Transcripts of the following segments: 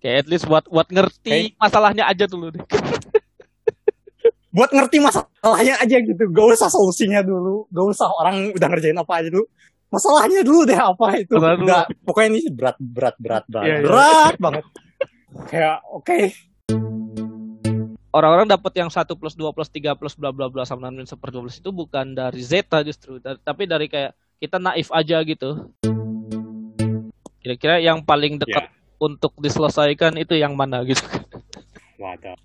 Kayak at least buat buat ngerti Kayak- masalahnya aja dulu deh. buat ngerti masalahnya aja gitu gak usah solusinya dulu gak usah orang udah ngerjain apa aja dulu masalahnya dulu deh apa itu Masalah dulu. pokoknya ini berat berat berat berat Iya, iya. berat banget kayak oke Orang-orang dapat yang 1 plus 2 plus 3 plus bla bla bla sama min seper 12 itu bukan dari zeta justru, tapi dari kayak kita naif aja gitu. Kira-kira yang paling dekat Ya. Untuk diselesaikan itu yang mana gitu. wadah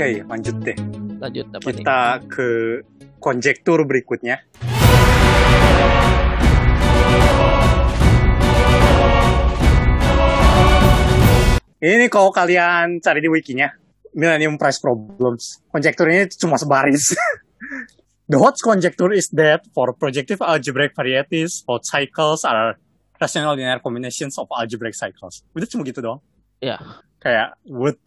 Oke, lanjut deh. Lanjut apa nih? Kita ke konjektur berikutnya. Ini nih kalau kalian cari di wikinya, Millennium Prize Problems. Konjektur ini cuma sebaris. The Hodge conjecture is that for projective algebraic varieties, Hodge cycles are rational linear combinations of algebraic cycles. Udah cuma gitu doang. Ya. Kayak, what?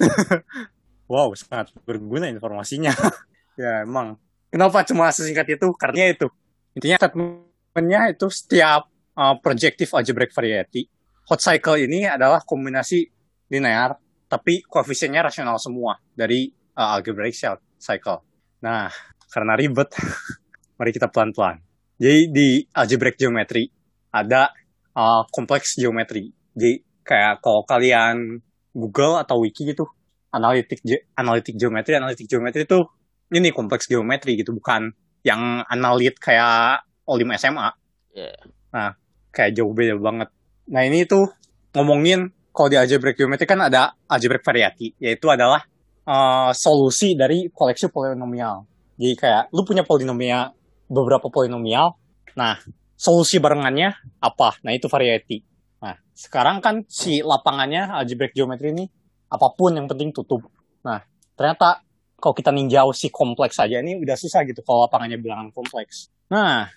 wow, sangat berguna informasinya. ya, emang. Kenapa cuma sesingkat itu? Karena itu. Intinya statementnya itu setiap uh, projective algebraic variety. Hot cycle ini adalah kombinasi linear, tapi koefisiennya rasional semua dari uh, algebraic cycle. Nah, karena ribet, mari kita pelan-pelan. Jadi di algebraic geometry ada uh, kompleks geometri. Jadi kayak kalau kalian Google atau wiki gitu, analitik ge- analitik geometri, analitik geometri itu ini kompleks geometri gitu, bukan yang analit kayak Olim SMA. Ya. Nah, kayak jauh beda banget. Nah, ini tuh ngomongin kalau di algebraic geometri kan ada algebraic variety, yaitu adalah uh, solusi dari koleksi polinomial. Jadi kayak lu punya polinomial, beberapa polinomial, nah solusi barengannya apa? Nah itu variety. Nah sekarang kan si lapangannya algebraic geometri ini apa pun yang penting tutup. Nah ternyata kalau kita ninjau si kompleks aja ini udah susah gitu kalau lapangannya bilangan kompleks. Nah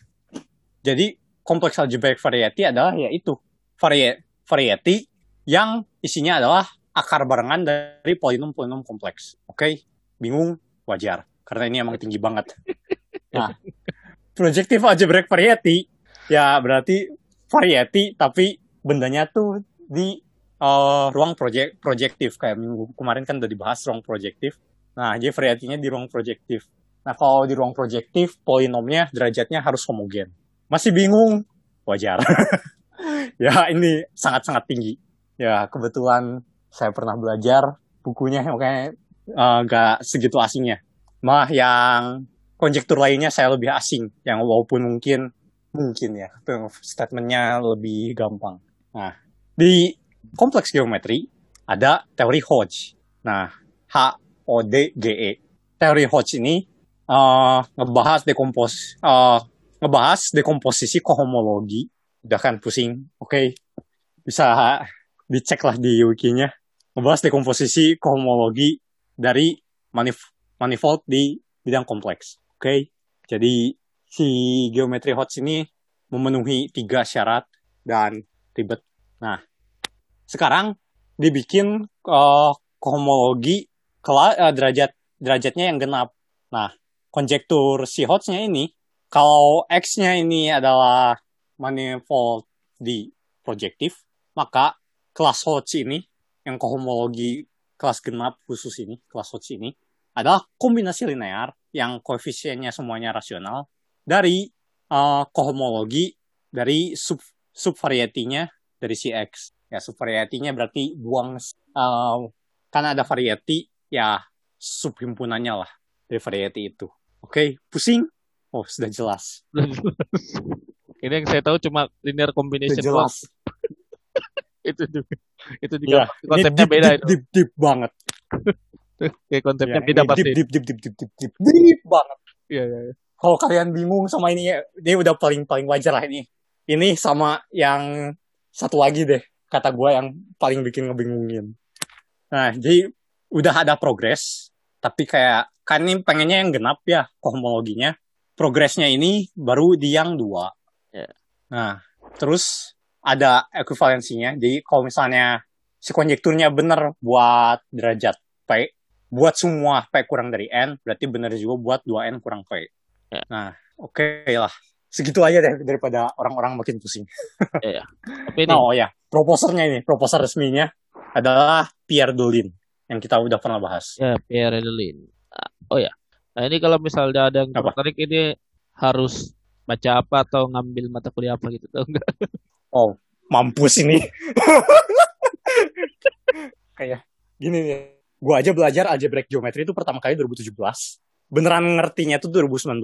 jadi kompleks algebraic variety adalah yaitu varie- variety yang isinya adalah akar barengan dari polinom-polinom kompleks. Oke, bingung wajar karena ini emang tinggi banget. Nah, projective algebraic variety ya berarti variety tapi bendanya tuh di eh, ruang projek projektif kayak minggu kemarin kan udah dibahas ruang projektif. Nah, jadi variety-nya di ruang projektif. Nah, kalau di ruang projektif polinomnya derajatnya harus homogen. Masih bingung? Wajar. ya, ini sangat-sangat tinggi. Ya, kebetulan saya pernah belajar bukunya makanya eh, nggak segitu asingnya. Mah yang konjektur lainnya saya lebih asing, yang walaupun mungkin mungkin ya statementnya lebih gampang. Nah, di kompleks geometri ada teori Hodge. Nah, H O D G E. Teori Hodge ini eh, ngebahas dekompos eh, ngebahas dekomposisi kohomologi. Udah kan pusing, oke? Bisa dicek lah di wikinya. Ngebahas dekomposisi kohomologi dari manif manifold di bidang kompleks. Oke, jadi si geometri Hodge ini memenuhi tiga syarat dan ribet. Nah, sekarang dibikin eh, kohomologi eh, derajat derajatnya yang genap. Nah, konjektur si Hodge-nya ini kalau X-nya ini adalah manifold di projektif, maka kelas Hodge ini yang kohomologi kelas genap khusus ini, kelas Hodge ini adalah kombinasi linear yang koefisiennya semuanya rasional dari eh, kohomologi dari sub subvarietinya dari si X. Ya, subvarietinya berarti buang eh, karena ada variety ya subhimpunannya lah dari variety itu. Oke, pusing? Oh, sudah jelas. Ini yang saya tahu cuma linear Sudah combination doang. jelas. Itu juga itu Ya, juga ini konsepnya deep, beda deep, itu. deep, deep banget. Kayak konsepnya Ya, beda pasti. deep, deep, deep, deep, deep, deep, deep, deep banget. Iya, iya, iya. Kalau kalian bingung sama ini, ya, ini udah paling paling wajar lah ini. Ini sama yang satu lagi deh, kata gue yang paling bikin ngebingungin. Nah, jadi udah ada progres, tapi kayak kan ini pengennya yang genap ya kohomologinya. Progresnya ini baru di yang dua. Ya. Nah, terus ada ekuivalensinya. Jadi kalau misalnya si konjekturnya bener buat derajat P, buat semua P kurang dari N, berarti benar juga buat 2N kurang P. Ya. Nah, oke lah. Segitu aja deh daripada orang-orang makin pusing. Iya. Tapi ini Nah, oh ya, proposernya ini, proposer resminya adalah Pierre Dolin yang kita udah pernah bahas. ya Pierre Delin. Ah, Oh ya. Nah ini kalau misalnya ada yang tertarik ini harus baca apa atau ngambil mata kuliah apa gitu tuh enggak? Oh, mampus ini. Kayak gini nih. Gua aja belajar algebraic geometry itu pertama kali 2017. Beneran ngertinya itu 2019.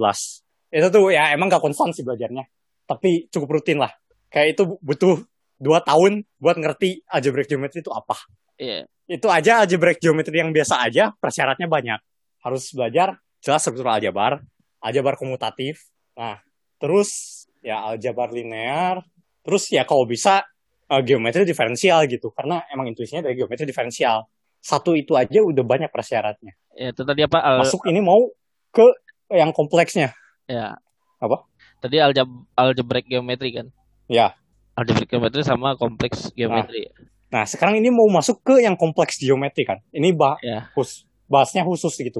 Itu tuh ya emang gak konstan sih belajarnya. Tapi cukup rutin lah. Kayak itu butuh dua tahun buat ngerti algebraic geometry itu apa. Iya. Itu aja algebraic geometry yang biasa aja, persyaratnya banyak. Harus belajar jelas struktur aljabar, aljabar komutatif. Nah, terus ya aljabar linear, terus ya kalau bisa eh, geometri diferensial gitu karena emang intuisinya dari geometri diferensial satu itu aja udah banyak persyaratnya Ya itu tadi apa? Al- masuk ini mau ke yang kompleksnya ya. Apa? Tadi aljab algebraic geometri kan? ya Algebraic geometri sama kompleks geometri. nah sekarang ini mau masuk ke yang kompleks geometri kan ini bah Ya. khusus bahasnya khusus gitu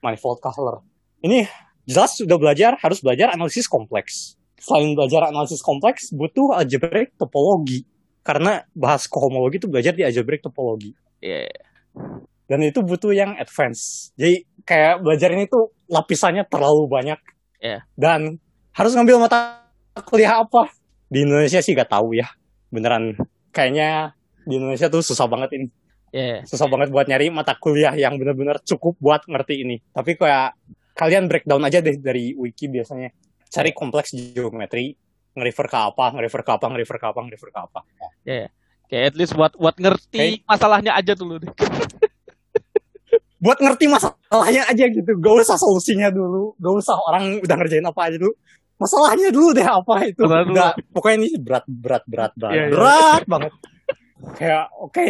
manifold color ini jelas sudah belajar harus belajar analisis kompleks selain belajar analisis kompleks butuh algebraic topologi karena bahas kohomologi itu belajar di algebraic topologi Iya. dan itu butuh yang advance. Jadi kayak belajar ini tuh lapisannya terlalu banyak. Iya. Dan harus ngambil mata kuliah apa? Di Indonesia sih gak tahu ya. Beneran kayaknya di Indonesia tuh susah banget ini. Iya. Susah banget buat nyari mata kuliah yang bener-bener cukup buat ngerti ini. Tapi kayak kalian breakdown aja deh dari wiki biasanya. Cari kompleks geometri, nge-refer ke apa, nge-refer ke apa, nge-refer ke apa, nge-refer ke apa. Kayak at least buat buat ngerti masalahnya aja dulu deh. buat ngerti masalahnya aja gitu gak usah solusinya dulu gak usah orang udah ngerjain apa aja dulu masalahnya dulu deh apa itu Masalah dulu. Nggak, pokoknya ini berat berat berat berat Iya, iya. berat banget kayak oke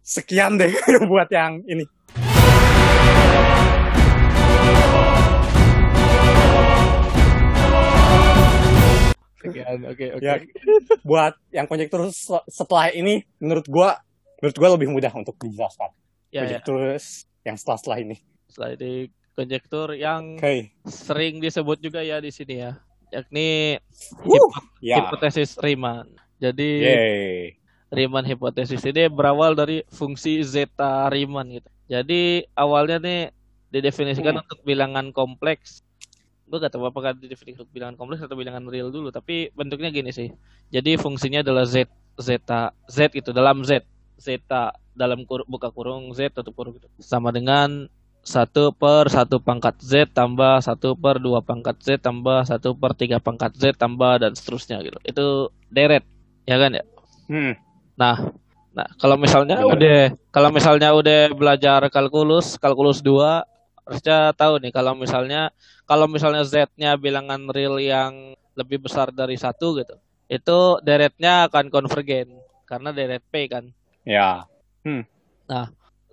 sekian deh buat yang ini Sekian. Oke, oke. Ya. buat yang konjektur se- setelah ini menurut gua menurut gua lebih mudah untuk dijelaskan Ya, ya. konjektur yang setelah setelah ini Setelah di konjektur yang oke sering disebut juga ya di sini ya, yakni Wuh, hipo- ya hipotesis Riemann. Jadi Yeay. Riemann hipotesis ini berawal dari fungsi zeta Riemann gitu. Jadi awalnya nih didefinisikan Hmm. untuk bilangan kompleks. Gue gak tahu apakah didefinisikan untuk bilangan kompleks atau bilangan real dulu, tapi bentuknya gini sih. Jadi fungsinya adalah z zeta z itu dalam z zeta dalam kur, buka kurung z tutup kurung gitu. sama dengan satu per satu pangkat z tambah satu per dua pangkat z tambah satu per tiga pangkat z tambah dan seterusnya gitu. Itu deret, ya kan ya? Hmm. Nah, nah kalau misalnya udah kalau misalnya udah belajar kalkulus, kalkulus 2 harusnya tahu nih kalau misalnya kalau misalnya z-nya bilangan real yang lebih besar dari satu gitu. Itu deretnya akan konvergen karena deret p kan. ya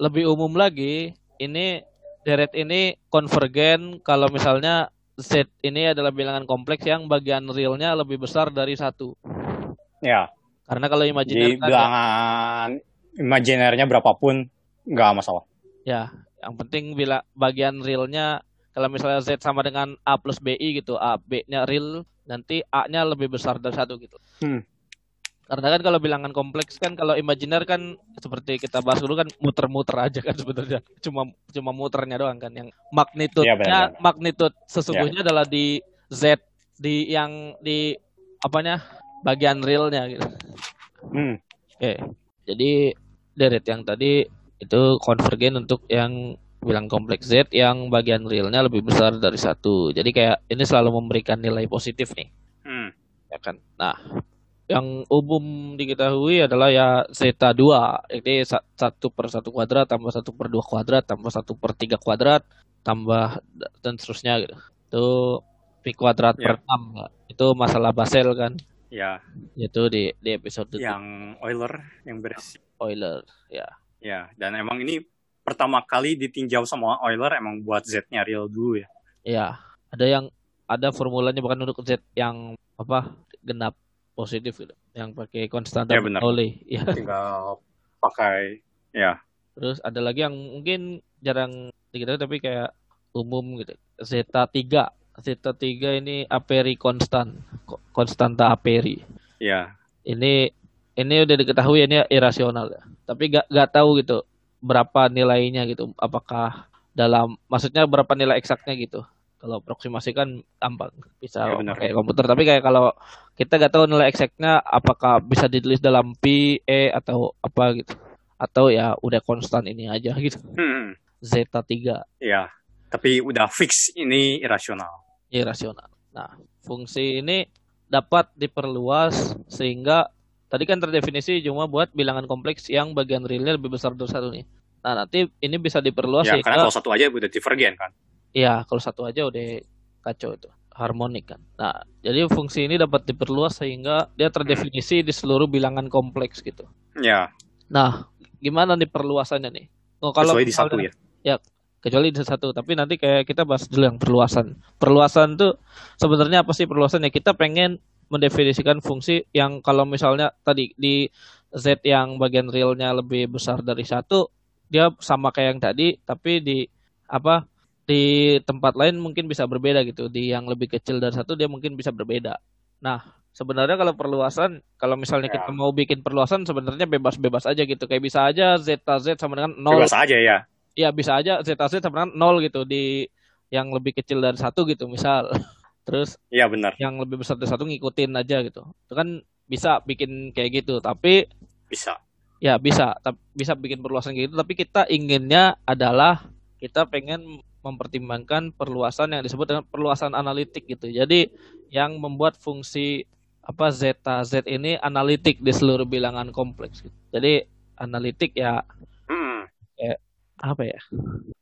Lebih umum lagi, ini deret ini konvergen kalau misalnya z ini adalah bilangan kompleks yang bagian realnya lebih besar dari satu. ya Karena kalau Jadi imajiner kan ya- bilangan imajinernya berapapun nggak masalah. Ya, yang penting bila bagian realnya kalau misalnya Z sama dengan A plus BI gitu, A B-nya real, nanti A-nya lebih besar dari satu gitu. Hmm. Karena kan kalau bilangan kompleks kan kalau imajiner kan seperti kita bahas dulu kan muter-muter aja kan sebenarnya. Cuma cuma muternya doang kan yang magnitudenya benar-benar. magnitud sesungguhnya adalah di Z di yang di apanya bagian realnya gitu. Hmm. Oke, jadi deret yang tadi itu konvergen untuk yang bilang kompleks Z yang bagian realnya lebih besar dari satu. Jadi kayak ini selalu memberikan nilai positif nih, Hmm. ya kan? Nah, yang umum diketahui adalah ya zeta 2, ini sa- satu per satu kuadrat tambah satu per dua kuadrat tambah satu per tiga kuadrat tambah da- dan seterusnya gitu. Itu pi kuadrat per Ya. 6 Itu masalah Basel kan, Ya, itu di di episode yang Euler yang beres. Euler ya. Ya, dan emang ini pertama kali ditinjau sama Euler emang buat Z-nya real dulu ya. Iya, ada yang ada formulanya bukan untuk Z yang apa genap positif gitu, yang pakai konstanta Ya, benar. Bernoulli. Ya. Tinggal pakai ya. Terus ada lagi yang mungkin jarang gitu tapi kayak umum gitu. Zeta 3. Zeta 3 ini aperi konstan. Konstanta aperi. Ya. Ini ini udah diketahui ini irasional ya. Tapi gak, gak tahu gitu berapa nilainya gitu. Apakah dalam maksudnya berapa nilai eksaknya gitu. Kalau aproksimasi kan gampang bisa Ya, benar. pakai komputer. Tapi kayak kalau kita gak tahu nilai eksaknya apakah bisa ditulis dalam pi, e atau apa gitu. Atau ya udah konstan ini aja gitu. Hmm. Zeta 3 Ya. Tapi udah fix ini irasional. irasional. Nah, fungsi ini dapat diperluas sehingga tadi kan terdefinisi cuma buat bilangan kompleks yang bagian realnya lebih besar dari satu nih. Nah, nanti ini bisa diperluas Ya, karena sehingga kalau satu aja udah divergen kan. ya kalau satu aja udah kacau itu harmonik kan. Nah, jadi fungsi ini dapat diperluas sehingga dia terdefinisi di seluruh bilangan kompleks gitu. Ya, Nah, gimana nih perluasannya nih? Oh, kalau kecuali di satu misalnya- ya. kecuali di satu tapi nanti kayak kita bahas dulu yang perluasan perluasan tuh sebenarnya apa sih perluasan ya kita pengen mendefinisikan fungsi yang kalau misalnya tadi di z yang bagian realnya lebih besar dari satu dia sama kayak yang tadi tapi di apa di tempat lain mungkin bisa berbeda gitu. Di yang lebih kecil dari satu dia mungkin bisa berbeda. Nah sebenarnya kalau perluasan kalau misalnya Ya. kita mau bikin perluasan sebenarnya bebas-bebas aja gitu. Kayak bisa aja zeta z sama dengan nol. Bebas aja ya. ya bisa aja zeta z sama dengan nol gitu di yang lebih kecil dari satu gitu misal terus Iya benar. yang lebih besar dari satu ngikutin aja gitu itu kan bisa bikin kayak gitu tapi Bisa. ya bisa tapi bisa bikin perluasan kayak gitu tapi kita inginnya adalah kita pengen mempertimbangkan perluasan yang disebut dengan perluasan analitik gitu jadi yang membuat fungsi apa zeta z ini analitik di seluruh bilangan kompleks gitu. jadi analitik ya Hmm. apa ya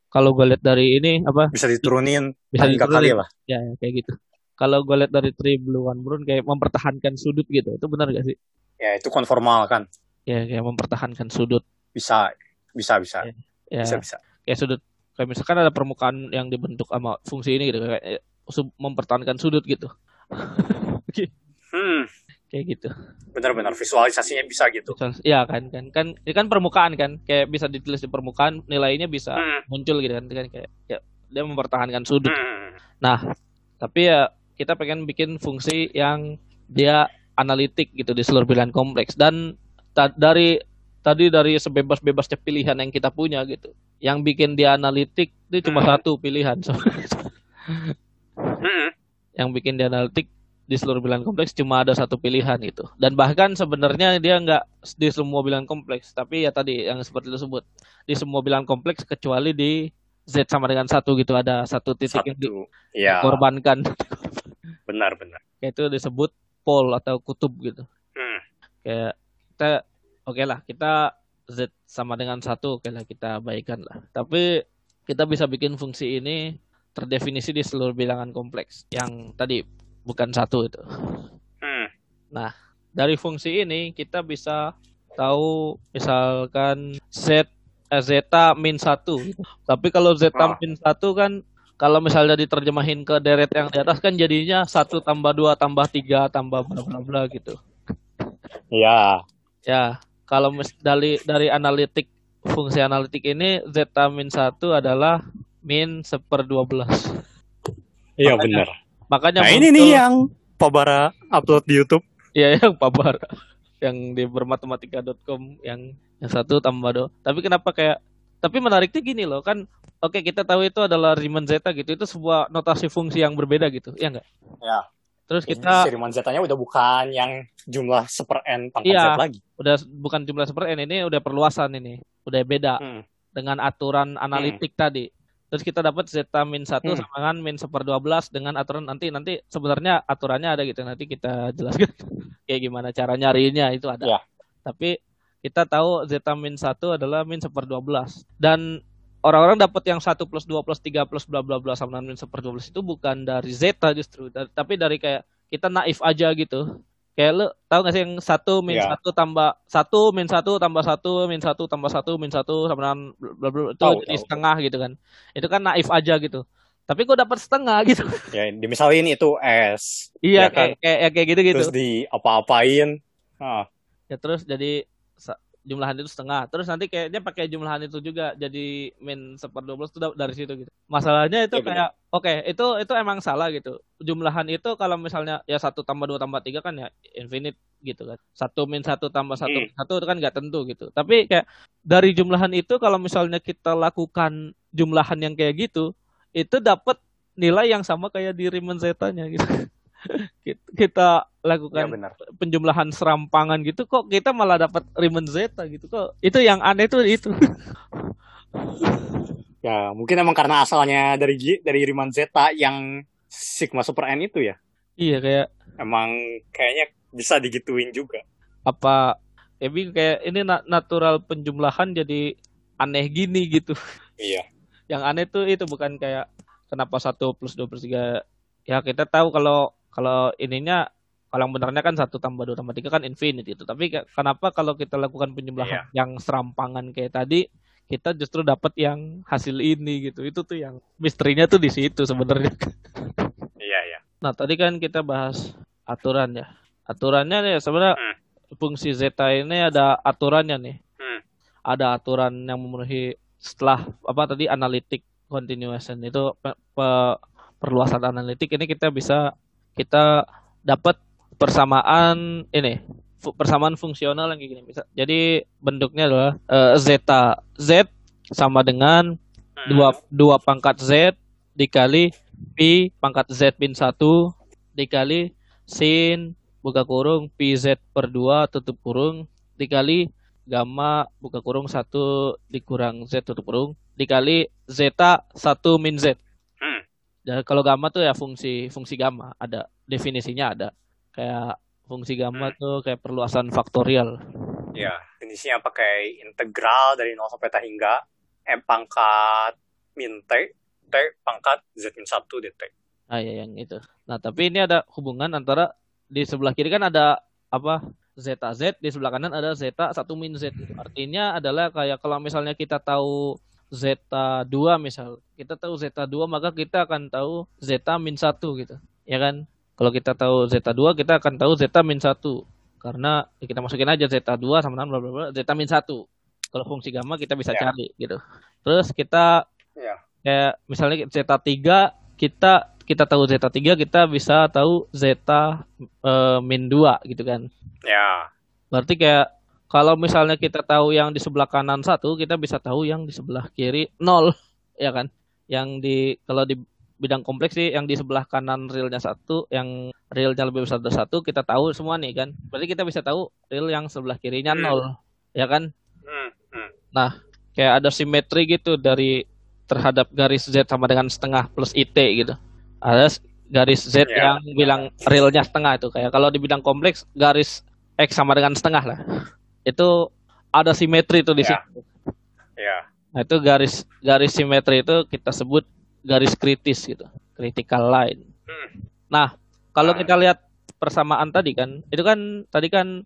kalau gue lihat dari ini apa Bisa diturunin bisa diturunin. kali lah. ya ya, kayak gitu kalau gue lihat dari Three Blue One Brown kayak mempertahankan sudut gitu itu benar gak sih Ya itu konformal kan. ya kayak mempertahankan sudut Bisa. Bisa bisa. ya Bisa bisa. kayak sudut kayak misalkan ada permukaan yang dibentuk sama fungsi ini gitu kayak eh, mempertahankan sudut gitu Hmm. kayak gitu Benar-benar visualisasinya bisa gitu. Ya kan kan kan ini kan permukaan kan kayak bisa ditulis di permukaan nilainya bisa Hmm. muncul gitu kan kan kayak ya, dia mempertahankan sudut Hmm. Nah, tapi ya kita pengen bikin fungsi yang dia analitik gitu di seluruh bilangan kompleks dan ta- dari tadi dari sebebas-bebasnya pilihan yang kita punya gitu. Yang bikin dia analitik itu cuma Hmm. satu pilihan. Hmm. yang bikin dia analitik di seluruh bilangan kompleks cuma ada satu pilihan itu. Dan bahkan sebenarnya dia nggak di semua bilangan kompleks, tapi ya tadi yang seperti itu sebut di semua bilangan kompleks kecuali di Z sama dengan satu gitu ada satu titik yang Satu. Ya, dikorbankan. benar-benar. kayak itu disebut pol atau kutub gitu Hmm. kayak kita oke lah kita z sama dengan satu oke lah kita baikan lah tapi kita bisa bikin fungsi ini terdefinisi di seluruh bilangan kompleks yang tadi bukan satu itu Hmm. dari fungsi ini kita bisa tahu misalkan z eh, zeta min satu tapi kalau zeta Ah. min satu kan kalau misalnya diterjemahin ke deret yang di atas kan jadinya satu tambah dua tambah tiga tambah bla bla bla gitu Ya. ya kalau mis- dari dari analitik fungsi analitik ini zeta min satu adalah min seper 12 Iya Makanya- benar. makanya Nah ini nih yang Pabara upload di YouTube. Iya yang pabar yang di bermatematika.com yang yang satu tambah dua. Tapi kenapa kayak tapi menariknya gini loh kan oke kita tahu itu adalah Riemann zeta gitu itu sebuah notasi fungsi yang berbeda gitu ya enggak? Ya. Terus kita si Riemann Z-nya udah bukan yang jumlah seper n pangkat Iya. Z lagi. udah bukan jumlah seper n ini udah perluasan ini udah beda Hmm. dengan aturan analitik tadi. Terus kita dapat zeta min 1 Hmm. sama dengan min seper 12 dengan aturan nanti nanti sebenarnya aturannya ada gitu nanti kita jelaskan kayak gimana cara nyarinya itu ada. Ya. Tapi kita tahu zeta min 1 adalah min seper 12 dan orang-orang dapat yang 1 plus 2 plus 3 plus bla bla bla sama min seper 12 itu bukan dari zeta justru dari- tapi dari kayak kita naif aja gitu. Kayak lu tahu gak sih yang 1 min Ya. 1 tambah 1 min 1 tambah 1 min 1 tambah 1 min 1 sama dengan bla bla itu Tahu, jadi tahu. setengah gitu kan. Itu kan naif aja gitu. Tapi kok dapat setengah gitu. Ya, dimisalin itu S. iya Ya kayak kayak ya kayak gitu gitu. Terus di apa-apain. Ah, Ya terus jadi jumlahan itu setengah. Terus nanti kayak dia pakai jumlahan itu juga jadi min seper 12 itu dari situ gitu. Masalahnya itu Ya, kayak oke, itu itu emang salah gitu. Jumlahan itu kalau misalnya ya satu tambah dua tambah tiga kan ya infinite gitu kan. Satu min satu tambah satu Hmm. min satu itu kan nggak tentu gitu. Tapi kayak dari jumlahan itu kalau misalnya kita lakukan jumlahan yang kayak gitu, itu dapat nilai yang sama kayak di Riemann zeta-nya gitu. Kita- kita Ya lakukan benar. penjumlahan serampangan gitu kok kita malah dapat Riemann zeta gitu kok. Itu yang aneh tuh itu. Ya, mungkin emang karena asalnya dari dari Riemann Zeta yang sigma super n itu ya. iya kayak Emang kayaknya bisa digituin juga. apa ya bingung, kayak ini na- natural penjumlahan jadi aneh gini gitu. Iya. Yang aneh tuh itu bukan kayak kenapa satu plus dua plus tiga ya kita tahu kalau kalau ininya kalau yang benarnya kan satu tambah dua tambah tiga kan infinite gitu. Tapi kenapa kalau kita lakukan penjumlahan yang serampangan kayak tadi kita justru dapat yang hasil ini gitu. Itu tuh yang misterinya tuh di situ sebenarnya. Iya, iya. Nah, tadi kan kita bahas aturan ya. Aturannya ya sebenarnya Hmm. fungsi zeta ini ada aturannya nih. Hmm. Ada aturan yang memenuhi setelah apa tadi analitik continuation itu pe- pe- perluasan analitik ini kita bisa kita dapat persamaan ini persamaan fungsional yang gini bisa. Jadi bentuknya adalah eh, zeta z sama dengan Hmm. dua dua pangkat z dikali pi pangkat z min satu dikali sin buka kurung pi z per 2 tutup kurung dikali gamma buka kurung satu dikurang z tutup kurung dikali zeta 1 min z. Dan kalau gamma tuh ya fungsi fungsi gamma ada definisinya ada kayak fungsi gamma Hmm. tuh kayak perluasan faktorial. Ya, definisinya pakai integral dari 0 sampai t hingga m pangkat min t, t pangkat z min 1 dt. Ah ya yang itu. Nah, tapi ini ada hubungan antara di sebelah kiri kan ada apa? Zeta Z, di sebelah kanan ada zeta 1 min Z. Artinya adalah kayak kalau misalnya kita tahu zeta 2 misal, kita tahu zeta 2 maka kita akan tahu zeta min 1 gitu. Ya kan? Kalau kita tahu zeta 2 kita akan tahu zeta min 1. Karena ya kita masukin aja zeta 2 sama dengan bla bla bla zeta min 1. Kalau fungsi gamma kita bisa Ya. cari gitu. Terus kita Ya. kayak misalnya zeta 3 kita kita tahu zeta 3 kita bisa tahu zeta eh, min 2 gitu kan. Ya. Berarti kayak kalau misalnya kita tahu yang di sebelah kanan satu, kita bisa tahu yang di sebelah kiri nol, ya kan? Yang di kalau di bidang kompleks sih yang di sebelah kanan realnya satu, yang realnya lebih besar dari satu, kita tahu semua nih kan. Berarti kita bisa tahu real yang sebelah kirinya Hmm. nol, ya kan? Hmm. Hmm. kayak ada simetri gitu dari terhadap garis Z sama dengan setengah plus IT gitu. Ada garis Z Ya. yang bilang realnya setengah itu kayak kalau di bidang kompleks garis X sama dengan setengah lah. Itu ada simetri tuh di Ya. situ. Ya. Nah, itu garis garis simetri itu kita sebut garis kritis gitu, critical line. Hmm. Nah, kalau Ah. kita lihat persamaan tadi kan, itu kan tadi kan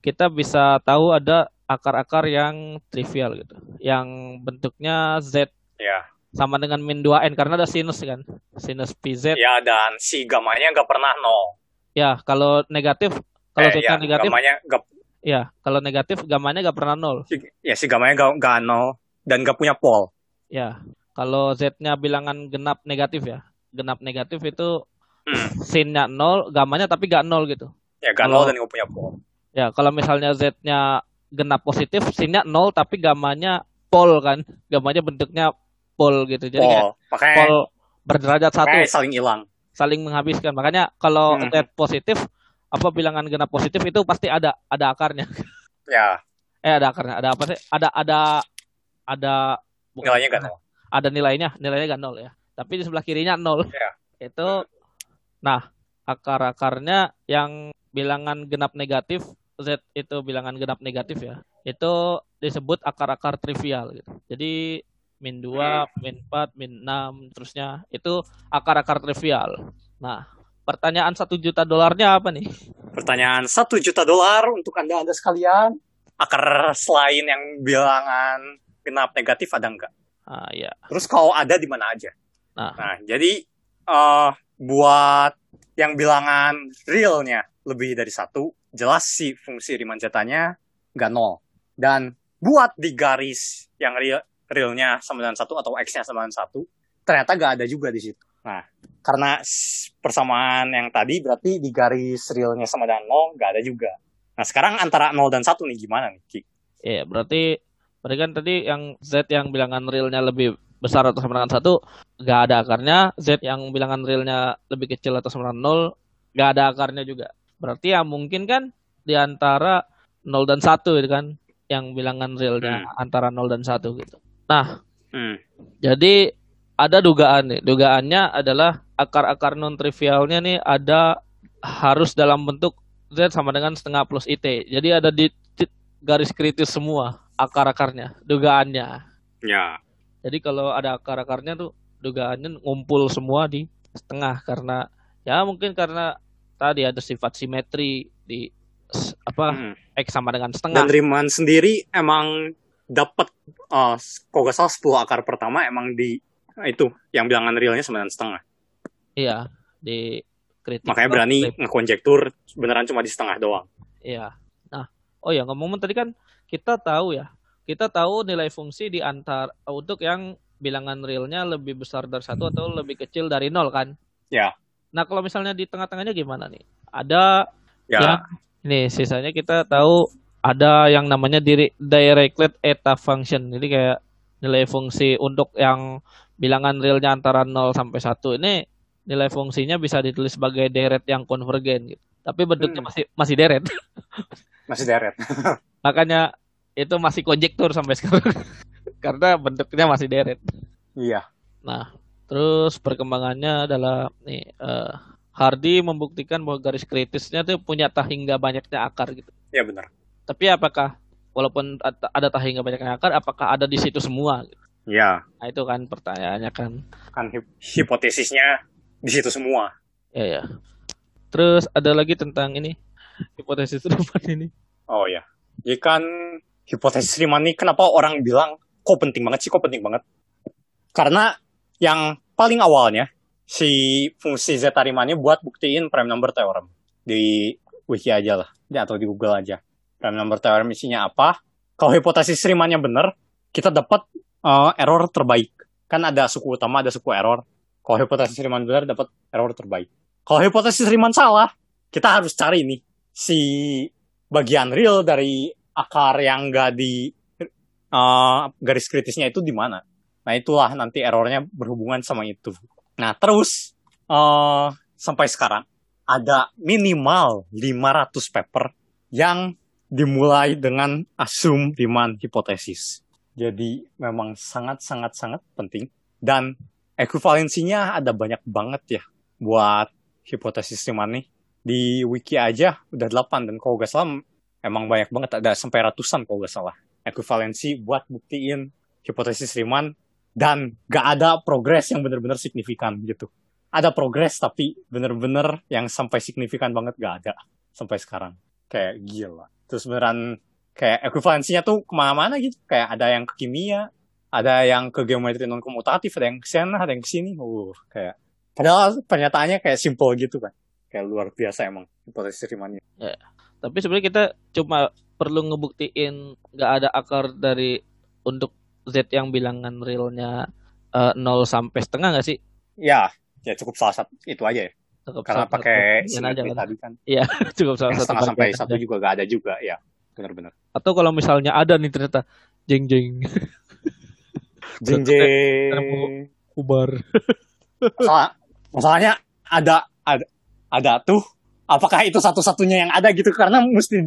kita bisa tahu ada akar-akar yang trivial gitu, yang bentuknya z Ya. sama dengan min 2n karena ada sinus kan, sinus pz. Ya, dan si gamanya nggak pernah nol. Ya, kalau negatif, kalau eh, ya, negatif, gamanya ya kalau negatif gamanya nggak pernah nol. ya si gamanya nggak nggak nol dan nggak punya pol. Ya, kalau z-nya bilangan genap negatif ya, genap negatif itu Hmm. sin-nya nol, gamanya tapi nggak nol gitu. Ya, nggak Kalau- nol dan nggak punya pol. Ya, kalau misalnya Z-nya genap positif, sin-nya nol tapi gamanya pol kan. Gamanya bentuknya pol gitu. Jadi kayak Pol. Makanya, pol berderajat satu makanya saling hilang. saling menghabiskan. Makanya kalau Hmm. Z positif apa bilangan genap positif itu pasti ada ada akarnya. Ya, Eh ada akarnya. Ada apa sih? Ada ada ada bukan nilainya nggak nol. ada nilainya, nilainya gak nol ya. Tapi di sebelah kirinya nol. Ya. Itu nah, akar-akarnya yang bilangan genap negatif, Z itu bilangan genap negatif ya. Itu disebut akar-akar trivial gitu. Jadi min 2, min 4, min 6 terusnya itu akar-akar trivial. Nah, pertanyaan satu juta dolarnya apa nih? Pertanyaan satu juta dolar untuk anda anda sekalian. Akar selain yang bilangan genap negatif ada nggak? Ah ya. Terus kalau ada di mana aja? Nah. Nah, jadi eh buat yang bilangan realnya lebih dari satu, jelas si fungsi Riemann zeta-nya nggak nol. Dan buat di garis yang real, realnya sama dengan satu atau X-nya sama dengan satu, ternyata gak ada juga di situ. Nah, karena persamaan yang tadi berarti di garis realnya sama dengan nol gak ada juga. Nah, sekarang antara 0 dan 1 nih gimana nih, Ki? Iya, berarti berarti kan tadi yang Z yang bilangan realnya lebih besar atau sama dengan satu nggak ada akarnya Z yang bilangan realnya lebih kecil atau sama dengan nol nggak ada akarnya juga berarti ya mungkin kan di antara nol dan satu itu kan yang bilangan realnya hmm. antara nol dan satu gitu nah hmm. jadi ada dugaan nih dugaannya adalah akar-akar non trivialnya nih ada harus dalam bentuk Z sama dengan setengah plus IT jadi ada di, garis kritis semua akar-akarnya dugaannya ya jadi kalau ada akar-akarnya tuh dugaannya ngumpul semua di setengah karena ya mungkin karena tadi ada sifat simetri di apa hmm. x sama dengan setengah. Dan Riemann sendiri emang dapat uh, kok gak salah 10 akar pertama emang di itu yang bilangan realnya dengan setengah. Iya, di kritik. Makanya berani ngekonjektur beneran cuma di setengah doang. Iya. Nah, oh ya ngomong tadi kan kita tahu ya kita tahu nilai fungsi di antar untuk yang bilangan realnya lebih besar dari satu atau lebih kecil dari nol kan? Ya. Nah kalau misalnya di tengah-tengahnya gimana nih? Ada ya. yang ini sisanya kita tahu ada yang namanya diri directed eta function. Jadi kayak nilai fungsi untuk yang bilangan realnya antara 0 sampai 1 ini nilai fungsinya bisa ditulis sebagai deret yang konvergen gitu. Tapi bentuknya hmm. masih masih deret. Masih deret. Makanya itu masih konjektur sampai sekarang karena bentuknya masih deret. Iya. Nah, terus perkembangannya adalah nih uh, Hardy membuktikan bahwa garis kritisnya tuh punya tah hingga banyaknya akar gitu. Iya benar. Tapi apakah walaupun ada tah hingga banyaknya akar, apakah ada di situ semua? Iya. Nah itu kan pertanyaannya kan. Kan hipotesisnya di situ semua. Iya ya. Terus ada lagi tentang ini hipotesis depan ini. Oh ya. Jadi kan hipotesis Riemann ini kenapa orang bilang kok penting banget sih, kok penting banget? Karena yang paling awalnya si fungsi zeta Riemann ini buat buktiin prime number theorem di wiki aja lah, atau di Google aja. Prime number theorem isinya apa? Kalau hipotesis Riemann-nya benar, kita dapat uh, error terbaik. Kan ada suku utama, ada suku error. Kalau hipotesis Riemann benar, dapat error terbaik. Kalau hipotesis Riemann salah, kita harus cari nih si bagian real dari akar yang nggak di uh, garis kritisnya itu di mana. Nah itulah nanti errornya berhubungan sama itu. Nah terus uh, sampai sekarang ada minimal 500 paper yang dimulai dengan asum Riemann hipotesis. Jadi memang sangat-sangat-sangat penting dan ekuivalensinya ada banyak banget ya buat hipotesis Riemann nih. Di wiki aja udah 8 dan kalau gak salah emang banyak banget ada sampai ratusan kalau nggak salah ekuivalensi buat buktiin hipotesis Riemann dan gak ada progres yang benar-benar signifikan gitu. Ada progres tapi bener-bener yang sampai signifikan banget gak ada sampai sekarang. Kayak gila. Terus beneran kayak ekuivalensinya tuh ke mana-mana gitu. Kayak ada yang ke kimia, ada yang ke geometri non komutatif, ada yang ke sana, ada yang ke sini. Uh, kayak padahal pernyataannya kayak simple gitu kan. Kayak luar biasa emang hipotesis Riemann. Yeah. Tapi sebenarnya kita cuma perlu ngebuktiin nggak ada akar dari untuk Z yang bilangan realnya uh, eh, 0 sampai setengah nggak sih? Ya, ya cukup salah satu itu aja ya. Cukup Karena pakai aja kan. tadi kan. Iya, cukup salah satu. Setengah sampai satu juga nggak ada juga, ya. Benar-benar. Atau kalau misalnya ada nih ternyata jeng jeng. jeng jeng. Kubar. Masalah, masalahnya ada ada ada tuh apakah itu satu-satunya yang ada gitu karena mesti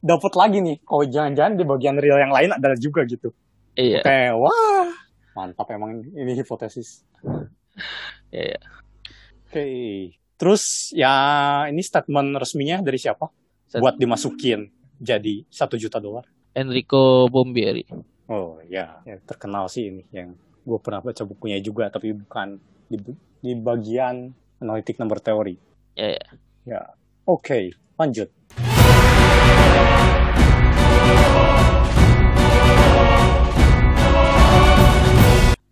dapat lagi nih kalau jangan-jangan di bagian real yang lain ada juga gitu iya kayak wah mantap emang ini hipotesis iya oke okay. Terus ya ini statement resminya dari siapa Set... buat dimasukin jadi satu juta dolar Enrico Bombieri oh ya, ya terkenal sih ini yang gue pernah baca bukunya juga tapi bukan di, di bagian analitik nomor teori ya yeah. ya Oke, lanjut.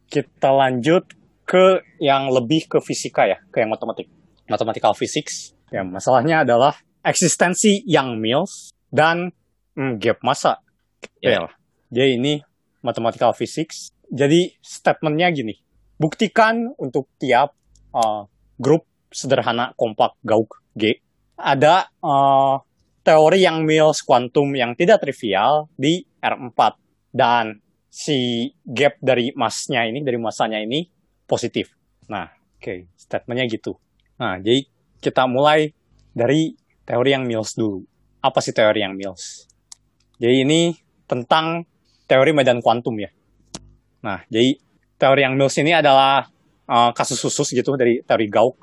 Kita lanjut ke yang lebih ke fisika ya, ke yang matematik. Mathematical physics. Ya, masalahnya adalah eksistensi yang Mills dan hmm, gap masa. Ya. Jadi ini mathematical physics. Jadi statementnya gini, buktikan untuk tiap uh, grup sederhana kompak gauk G ada uh, teori yang Mills kuantum yang tidak trivial di R4 dan si gap dari masnya ini dari masanya ini positif. Nah, oke, okay, statementnya gitu. Nah, jadi kita mulai dari teori yang Mills dulu. Apa sih teori yang Mills? Jadi ini tentang teori medan kuantum ya. Nah, jadi teori yang Mills ini adalah uh, kasus khusus gitu dari teori Gauss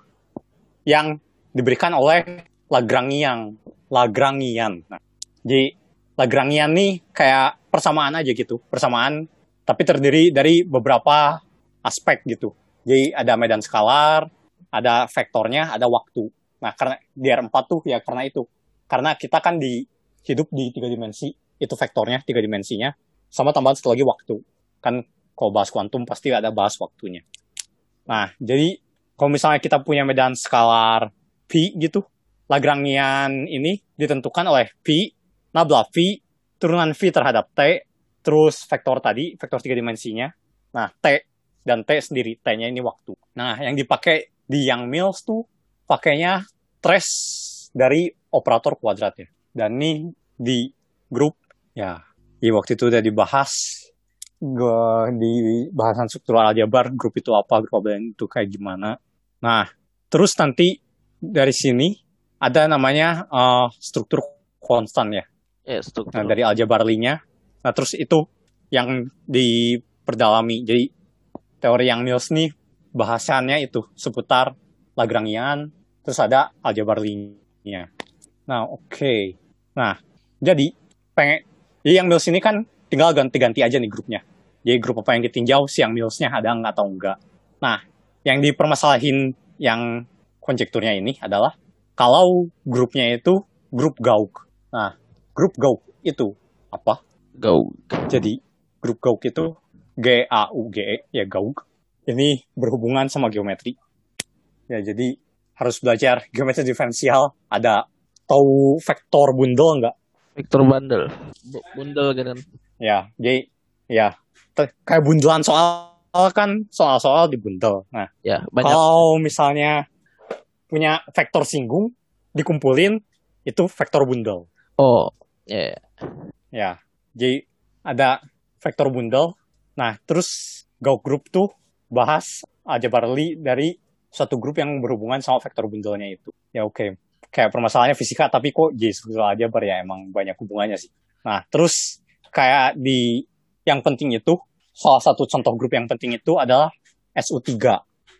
yang diberikan oleh Lagrangian. Lagrangian. Nah, jadi Lagrangian nih kayak persamaan aja gitu. Persamaan tapi terdiri dari beberapa aspek gitu. Jadi ada medan skalar, ada vektornya, ada waktu. Nah, karena di R4 tuh ya karena itu. Karena kita kan di hidup di tiga dimensi, itu vektornya tiga dimensinya, sama tambahan satu lagi waktu. Kan kalau bahas kuantum pasti ada bahas waktunya. Nah, jadi kalau misalnya kita punya medan skalar V gitu, Lagrangian ini ditentukan oleh V, nabla V, turunan V terhadap T, terus vektor tadi, vektor tiga dimensinya. Nah, T dan T sendiri, T-nya ini waktu. Nah, yang dipakai di Young Mills tuh pakainya trace dari operator kuadrat ya. Dan ini di grup, ya, di waktu itu udah dibahas di bahasan struktural aljabar, grup itu apa, grup itu kayak gimana. Nah, terus nanti dari sini ada namanya uh, struktur konstan ya. Ya, struktur. Nah, dari aljabar nya Nah, terus itu yang diperdalami. Jadi teori yang Mills nih bahasannya itu seputar Lagrangian, terus ada aljabar nya Nah, oke. Okay. Nah, jadi pengen jadi yang Mills ini kan tinggal ganti-ganti aja nih grupnya. Jadi grup apa yang ditinjau, si yang Millsnya ada nggak atau enggak. Nah, yang dipermasalahin yang konjekturnya ini adalah kalau grupnya itu grup gauk. Nah, grup gauk itu apa? Gauk. Jadi grup gauk itu G A U G E ya gauk. Ini berhubungan sama geometri. Ya, jadi harus belajar geometri diferensial. Ada tahu vektor bundel enggak? Vektor bundle. Bundel kan. Ya, jadi ya kayak bundelan soal kan soal-soal di bundel. Nah, ya, banyak. kalau misalnya punya vektor singgung dikumpulin itu vektor bundel. Oh, ya. Yeah. Ya, jadi ada vektor bundel. Nah, terus Gauss group tuh bahas algebraically dari satu grup yang berhubungan sama vektor bundelnya itu. Ya oke, okay. kayak permasalahannya fisika tapi kok jadi struktural aljabar ya emang banyak hubungannya sih. Nah, terus kayak di yang penting itu salah satu contoh grup yang penting itu adalah SU3.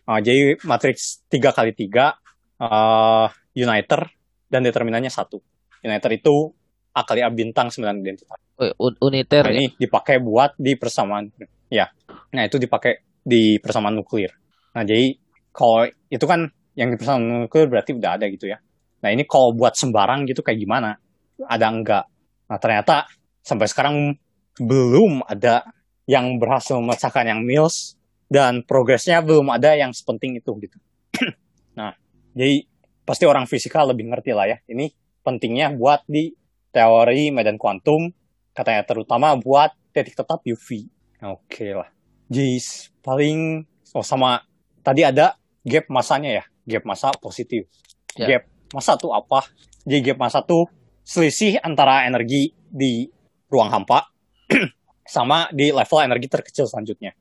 Nah, jadi matriks 3 kali 3 uh, uniter dan determinannya satu. Uniter itu A kali A bintang 9 identitas. Oh, uniter nah, ya? ini dipakai buat di persamaan. Ya. Nah, itu dipakai di persamaan nuklir. Nah, jadi kalau itu kan yang di persamaan nuklir berarti udah ada gitu ya. Nah, ini kalau buat sembarang gitu kayak gimana? Ada enggak? Nah, ternyata sampai sekarang belum ada yang berhasil memecahkan yang Mills dan progresnya belum ada yang sepenting itu gitu. nah, jadi pasti orang fisika lebih ngerti lah ya. Ini pentingnya buat di teori medan kuantum, katanya terutama buat titik tetap UV. Oke okay lah. Jadi paling oh sama tadi ada gap masanya ya, gap masa positif. Yeah. Gap masa tuh apa? Jadi gap masa tuh selisih antara energi di ruang hampa sama di level energi terkecil selanjutnya.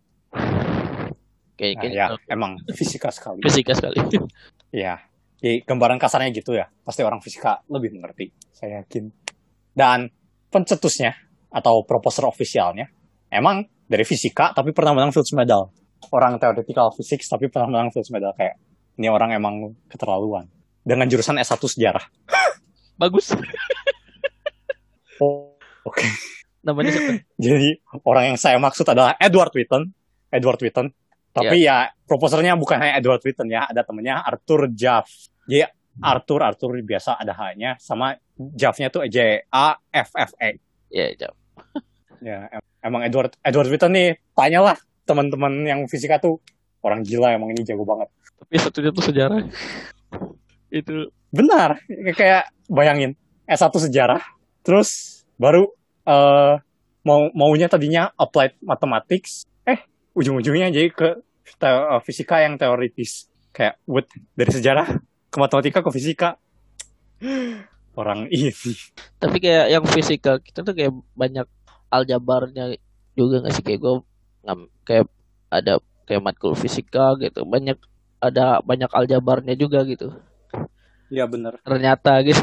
Oke, nah, ya, emang fisika sekali. Fisika sekali. Ya, jadi gambaran kasarnya gitu ya. Pasti orang fisika lebih mengerti, saya yakin. Dan pencetusnya atau proposer ofisialnya emang dari fisika tapi pernah menang Fields Medal. Orang theoretical physics tapi pernah menang Fields Medal kayak ini orang emang keterlaluan. Dengan jurusan S1 sejarah. Bagus. oh, oke. Okay. Namanya siapa? Jadi orang yang saya maksud adalah Edward Witten. Edward Witten tapi yeah. ya proposernya bukan hanya Edward Witten ya, ada temennya Arthur Jaff. Jadi Arthur Arthur biasa ada hanya sama Jaff-nya tuh J A F F E. Iya, yeah, Jaff. ya, emang Edward Edward Witten nih, tanyalah teman-teman yang fisika tuh orang gila emang ini jago banget. Tapi satunya tuh sejarah. Itu benar, kayak bayangin S1 sejarah, terus baru uh, mau maunya tadinya applied mathematics eh ujung-ujungnya jadi ke te- uh, fisika yang teoritis kayak what dari sejarah ke matematika ke fisika orang ini Tapi kayak yang fisika kita tuh kayak banyak aljabarnya juga nggak sih? Kayak gue kayak ada kayak matkul fisika gitu. Banyak ada banyak aljabarnya juga gitu. Iya bener. Ternyata gitu.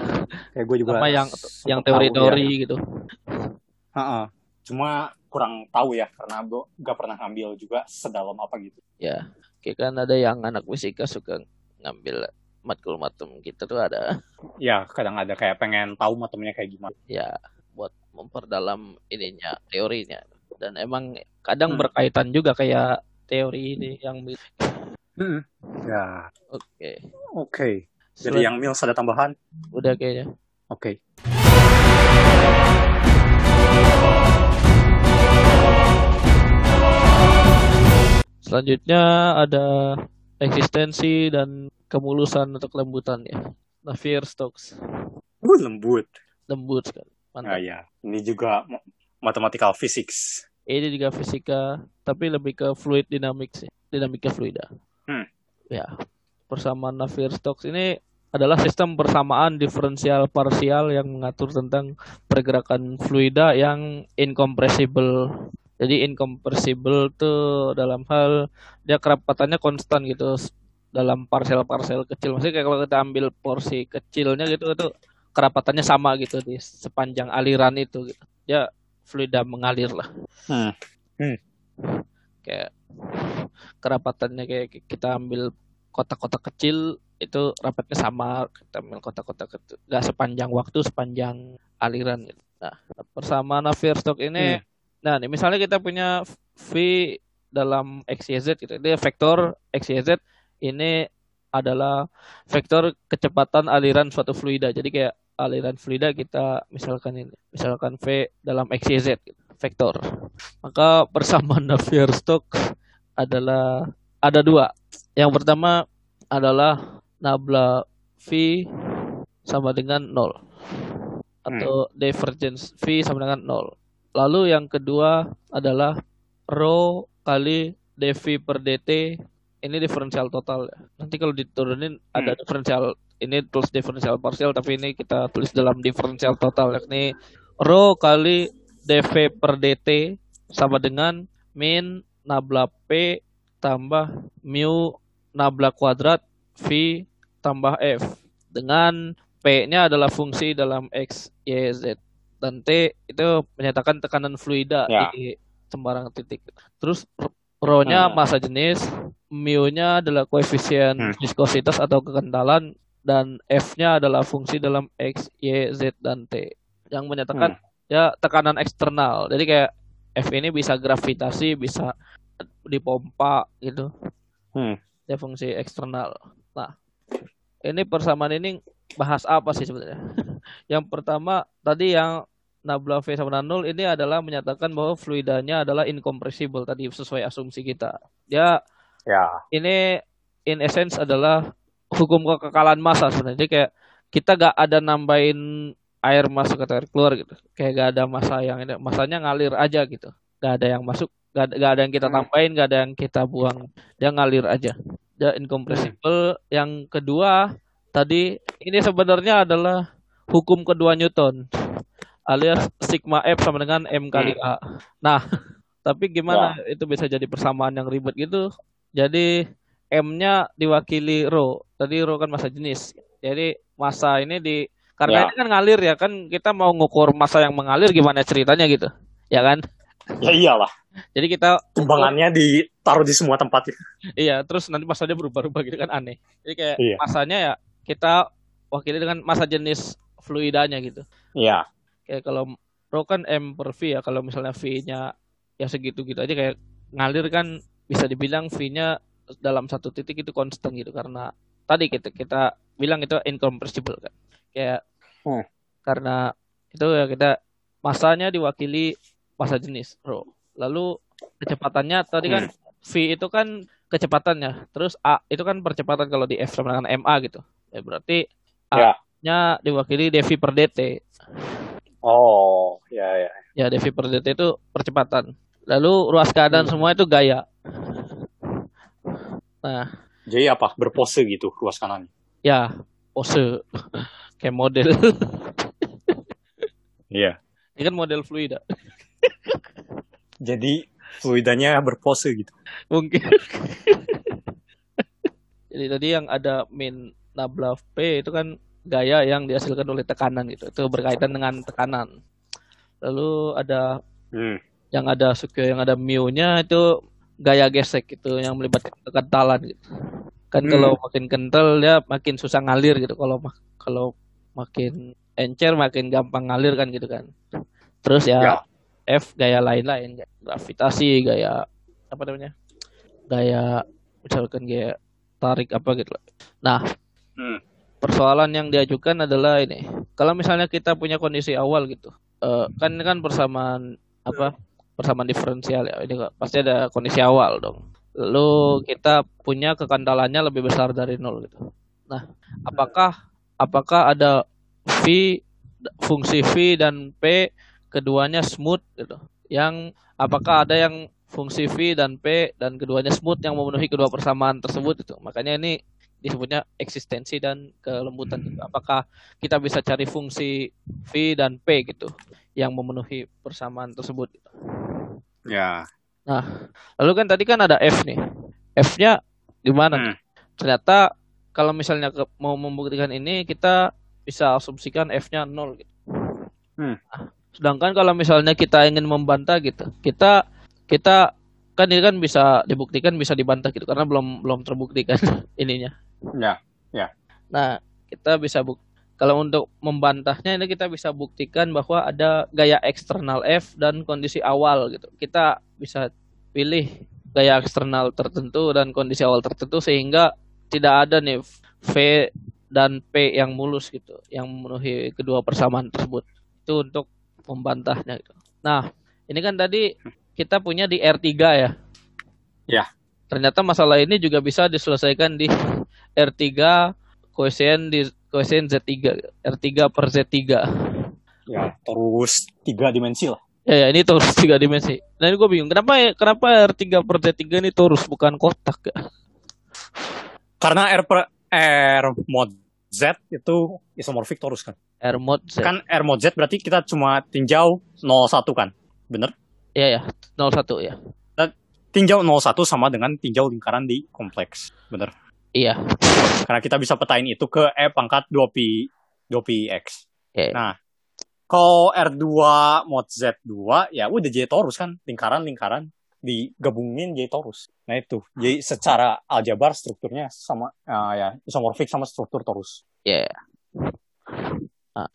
Kayak gue juga sama yang yang teori-teori ya. gitu. Ha-ha. cuma kurang tahu ya karena gue gak pernah ngambil juga sedalam apa gitu. Ya kayak kan ada yang anak fisika suka ngambil matkul matem gitu tuh ada. Ya kadang ada kayak pengen tahu matemnya kayak gimana. Ya memperdalam ininya teorinya. Dan emang kadang Hmm. berkaitan juga kayak teori ini yang Hmm. ya. Oke. Oke. Selan- jadi yang Mills ada tambahan? Udah kayaknya. Oke. Selanjutnya ada eksistensi dan kemulusan atau kelembutan ya. Navier-Stokes uh, lembut. Lembut sekali. Nah Mantap. ya ini juga ma- mathematical physics Ini juga fisika, tapi lebih ke fluid dynamics. Dinamika fluida. Hmm. Ya. Persamaan Navier-Stokes ini adalah sistem persamaan diferensial parsial yang mengatur tentang pergerakan fluida yang incompressible. Jadi incompressible tuh dalam hal dia kerapatannya konstan gitu dalam parsel-parsel kecil. Maksudnya kayak kalau kita ambil porsi kecilnya gitu itu kerapatannya sama gitu di sepanjang aliran itu gitu. Ya fluida mengalir lah. hmm. Kayak kerapatannya kayak kita ambil kotak-kotak kecil itu rapatnya sama kita ambil kotak-kotak kecil nggak sepanjang waktu sepanjang aliran gitu. Nah, persamaan Navier-Stokes ini Hmm. Nah, nih, misalnya kita punya V dalam XYZ gitu. Dia vektor XYZ ini adalah vektor kecepatan aliran suatu fluida. Jadi kayak aliran fluida kita misalkan ini, misalkan V dalam XYZ vektor. Maka persamaan Navier-Stokes adalah ada dua. Yang pertama adalah nabla V sama dengan nol atau divergence V sama dengan nol. Lalu yang kedua adalah rho kali dv per dt ini diferensial total ya. Nanti kalau diturunin ada Hmm. diferensial ini tulis diferensial parsial tapi ini kita tulis dalam diferensial total yakni rho kali dv per dt sama dengan min nabla p tambah mu nabla kuadrat v tambah f dengan p-nya adalah fungsi dalam x, y, z dan T itu menyatakan tekanan fluida Ya. di sembarang titik. Terus rho-nya Hmm. masa jenis, mu-nya adalah koefisien Hmm. viskositas atau kekentalan dan F-nya adalah fungsi dalam X, Y, Z dan T yang menyatakan ya tekanan eksternal. Jadi kayak F ini bisa gravitasi, bisa dipompa gitu. Hmm. Dia fungsi eksternal. Nah, ini persamaan ini bahas apa sih sebenarnya? yang pertama tadi yang nabla V sama nol ini adalah menyatakan bahwa fluidanya adalah incompressible tadi sesuai asumsi kita. Dia ya ini in essence adalah hukum kekekalan massa sebenarnya. Jadi kayak kita gak ada nambahin air masuk atau air keluar gitu. Kayak gak ada massa yang ini, masanya ngalir aja gitu. Gak ada yang masuk, gak ada, gak ada yang kita Hmm. tambahin, gak ada yang kita buang. Dia ngalir aja. Dia incompressible. Yang kedua tadi ini sebenarnya adalah hukum kedua Newton alias sigma F sama dengan M kali A. Nah, tapi gimana itu bisa jadi persamaan yang ribet gitu? Jadi M-nya diwakili rho. Tadi rho kan massa jenis. Jadi massa ini di karena Ya. ini kan ngalir ya kan kita mau ngukur massa yang mengalir gimana ceritanya gitu. Ya kan? ya iyalah Jadi kita timbangannya ditaruh di semua tempat Iya, terus nanti masanya berubah-ubah gitu kan aneh. Jadi kayak Iya. masanya ya kita wakili dengan massa jenis fluidanya gitu. ya Kayak kalau rho kan M per V ya, kalau misalnya V-nya ya segitu gitu aja kayak ngalir kan bisa dibilang V-nya dalam satu titik itu konstan gitu karena tadi kita kita bilang itu incompressible kan. Kayak Hmm. karena itu ya kita masanya diwakili massa jenis rho. Lalu kecepatannya tadi kan V itu kan kecepatannya. Terus A itu kan percepatan kalau di F sama dengan MA gitu. Ya berarti Ya. A-nya diwakili dv per dt. Oh, ya ya. Ya, dv per dt itu percepatan. Lalu ruas keadaan Hmm. semua itu gaya. Nah, Jadi apa? Berpose gitu ruas kanan. ya pose kayak model. Iya. Ini kan model fluida. Jadi fluidanya berpose gitu. Mungkin. Jadi tadi yang ada min nabla P itu kan gaya yang dihasilkan oleh tekanan gitu. Itu berkaitan dengan tekanan. Lalu ada Hmm. yang ada suku yang ada mu-nya itu gaya gesek gitu yang melibatkan kekentalan gitu. Kan Hmm. kalau makin kental dia makin susah ngalir gitu. Kalau kalau makin encer makin gampang ngalir kan gitu kan. Terus ya, Ya. F gaya lain-lain gravitasi, gaya apa namanya? Gaya misalkan gaya tarik apa gitu. Nah, Hmm. persoalan yang diajukan adalah ini. Kalau misalnya kita punya kondisi awal gitu, eh, kan kan persamaan apa? Persamaan diferensial ya. Ini pasti ada kondisi awal dong. Lalu kita punya kekentalannya lebih besar dari nol gitu. Nah, apakah apakah ada V fungsi V dan P keduanya smooth gitu? Yang apakah ada yang fungsi V dan P dan keduanya smooth yang memenuhi kedua persamaan tersebut itu? Makanya ini disebutnya eksistensi dan kelembutan gitu. Apakah kita bisa cari fungsi V dan P gitu yang memenuhi persamaan tersebut? gitu. Ya. Lalu kan tadi kan ada F nih. F-nya gimana? Hmm. Ternyata kalau misalnya ke- mau membuktikan ini kita bisa asumsikan F-nya 0 gitu. Hmm. Nah, sedangkan kalau misalnya kita ingin membantah gitu, kita kita kan ini kan bisa dibuktikan bisa dibantah gitu karena belum belum terbuktikan ininya. Ya. Nah, kita bisa buk kalau untuk membantahnya ini kita bisa buktikan bahwa ada gaya eksternal F dan kondisi awal gitu. Kita bisa pilih gaya eksternal tertentu dan kondisi awal tertentu sehingga tidak ada nih V dan P yang mulus gitu, yang memenuhi kedua persamaan tersebut. Itu untuk membantahnya gitu. Nah, ini kan tadi kita punya di R3 ya. Ya. Ternyata masalah ini juga bisa diselesaikan di R3 koefisien di koefisien Z3 R3 per Z3 Ya, terus tiga dimensi lah. ya, ya ini torus tiga dimensi nah ini gue bingung kenapa ya kenapa R3 per Z3 ini torus bukan kotak ya Karena R per R mod Z itu isomorfik torus kan. R mod Z Kan R mod Z berarti kita cuma tinjau 01 kan. Bener? ya ya 01 ya Tinjau 01 sama dengan tinjau lingkaran di kompleks. Bener. Iya Karena kita bisa petain itu ke E pangkat 2pi 2px. ya Nah, kalau R2 mod Z2 ya udah jadi torus kan, lingkaran-lingkaran digabungin jadi torus. Nah itu, jadi secara aljabar strukturnya sama ah, ya isomorfik sama struktur torus. ya Nah.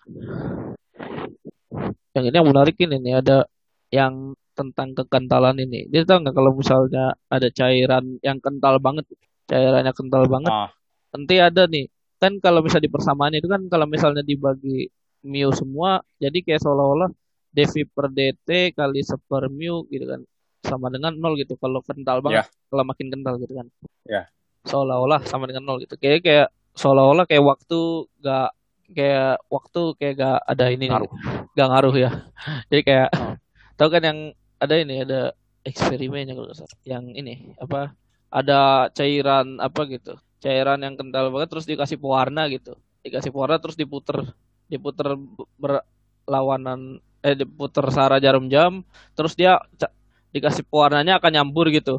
yang ini yang menarik ini nih ada yang tentang kekentalan ini dia tahu nggak kalau misalnya ada cairan yang kental banget cairannya kental banget. Ah, nanti ada nih kan kalau bisa di persamaan itu kan kalau misalnya dibagi mu semua jadi kayak seolah-olah dv per dt kali seper mu gitu kan sama dengan nol gitu. Kalau kental banget kalau makin kental gitu kan. Ya. seolah-olah sama dengan nol gitu. Kayak kayak seolah-olah kayak waktu gak kayak waktu kayak gak ada ini Ngaruh. gak ngaruh ya. Jadi kayak Oh. tahu kan yang ada ini ada eksperimennya kalau yang ini apa ada cairan apa gitu cairan yang kental banget terus dikasih pewarna gitu dikasih pewarna terus diputer diputer berlawanan eh diputer searah jarum jam terus dia dikasih pewarnanya akan nyampur gitu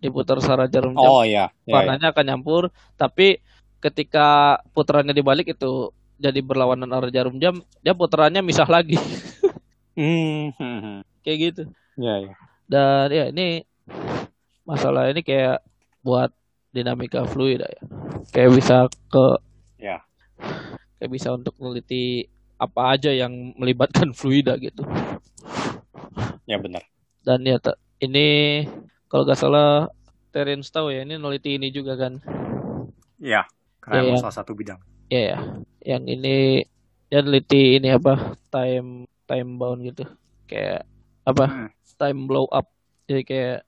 diputer searah jarum jam Oh iya, ya, ya. warnanya akan nyampur tapi ketika putarannya dibalik itu jadi berlawanan arah jarum jam dia putarannya misah lagi Hmm, hmm, hmm. kayak gitu Ya, ya. dan ya ini masalah ini kayak buat dinamika fluid ya kayak bisa ke Ya. kayak bisa untuk meneliti apa aja yang melibatkan fluida gitu Ya benar. dan ya ini kalau nggak salah Terence tahu ya ini neliti ini juga kan Ya, karena Ya, salah satu bidang. ya ya yang ini dia neliti ini apa time time bound gitu kayak apa Hmm. time blow up jadi kayak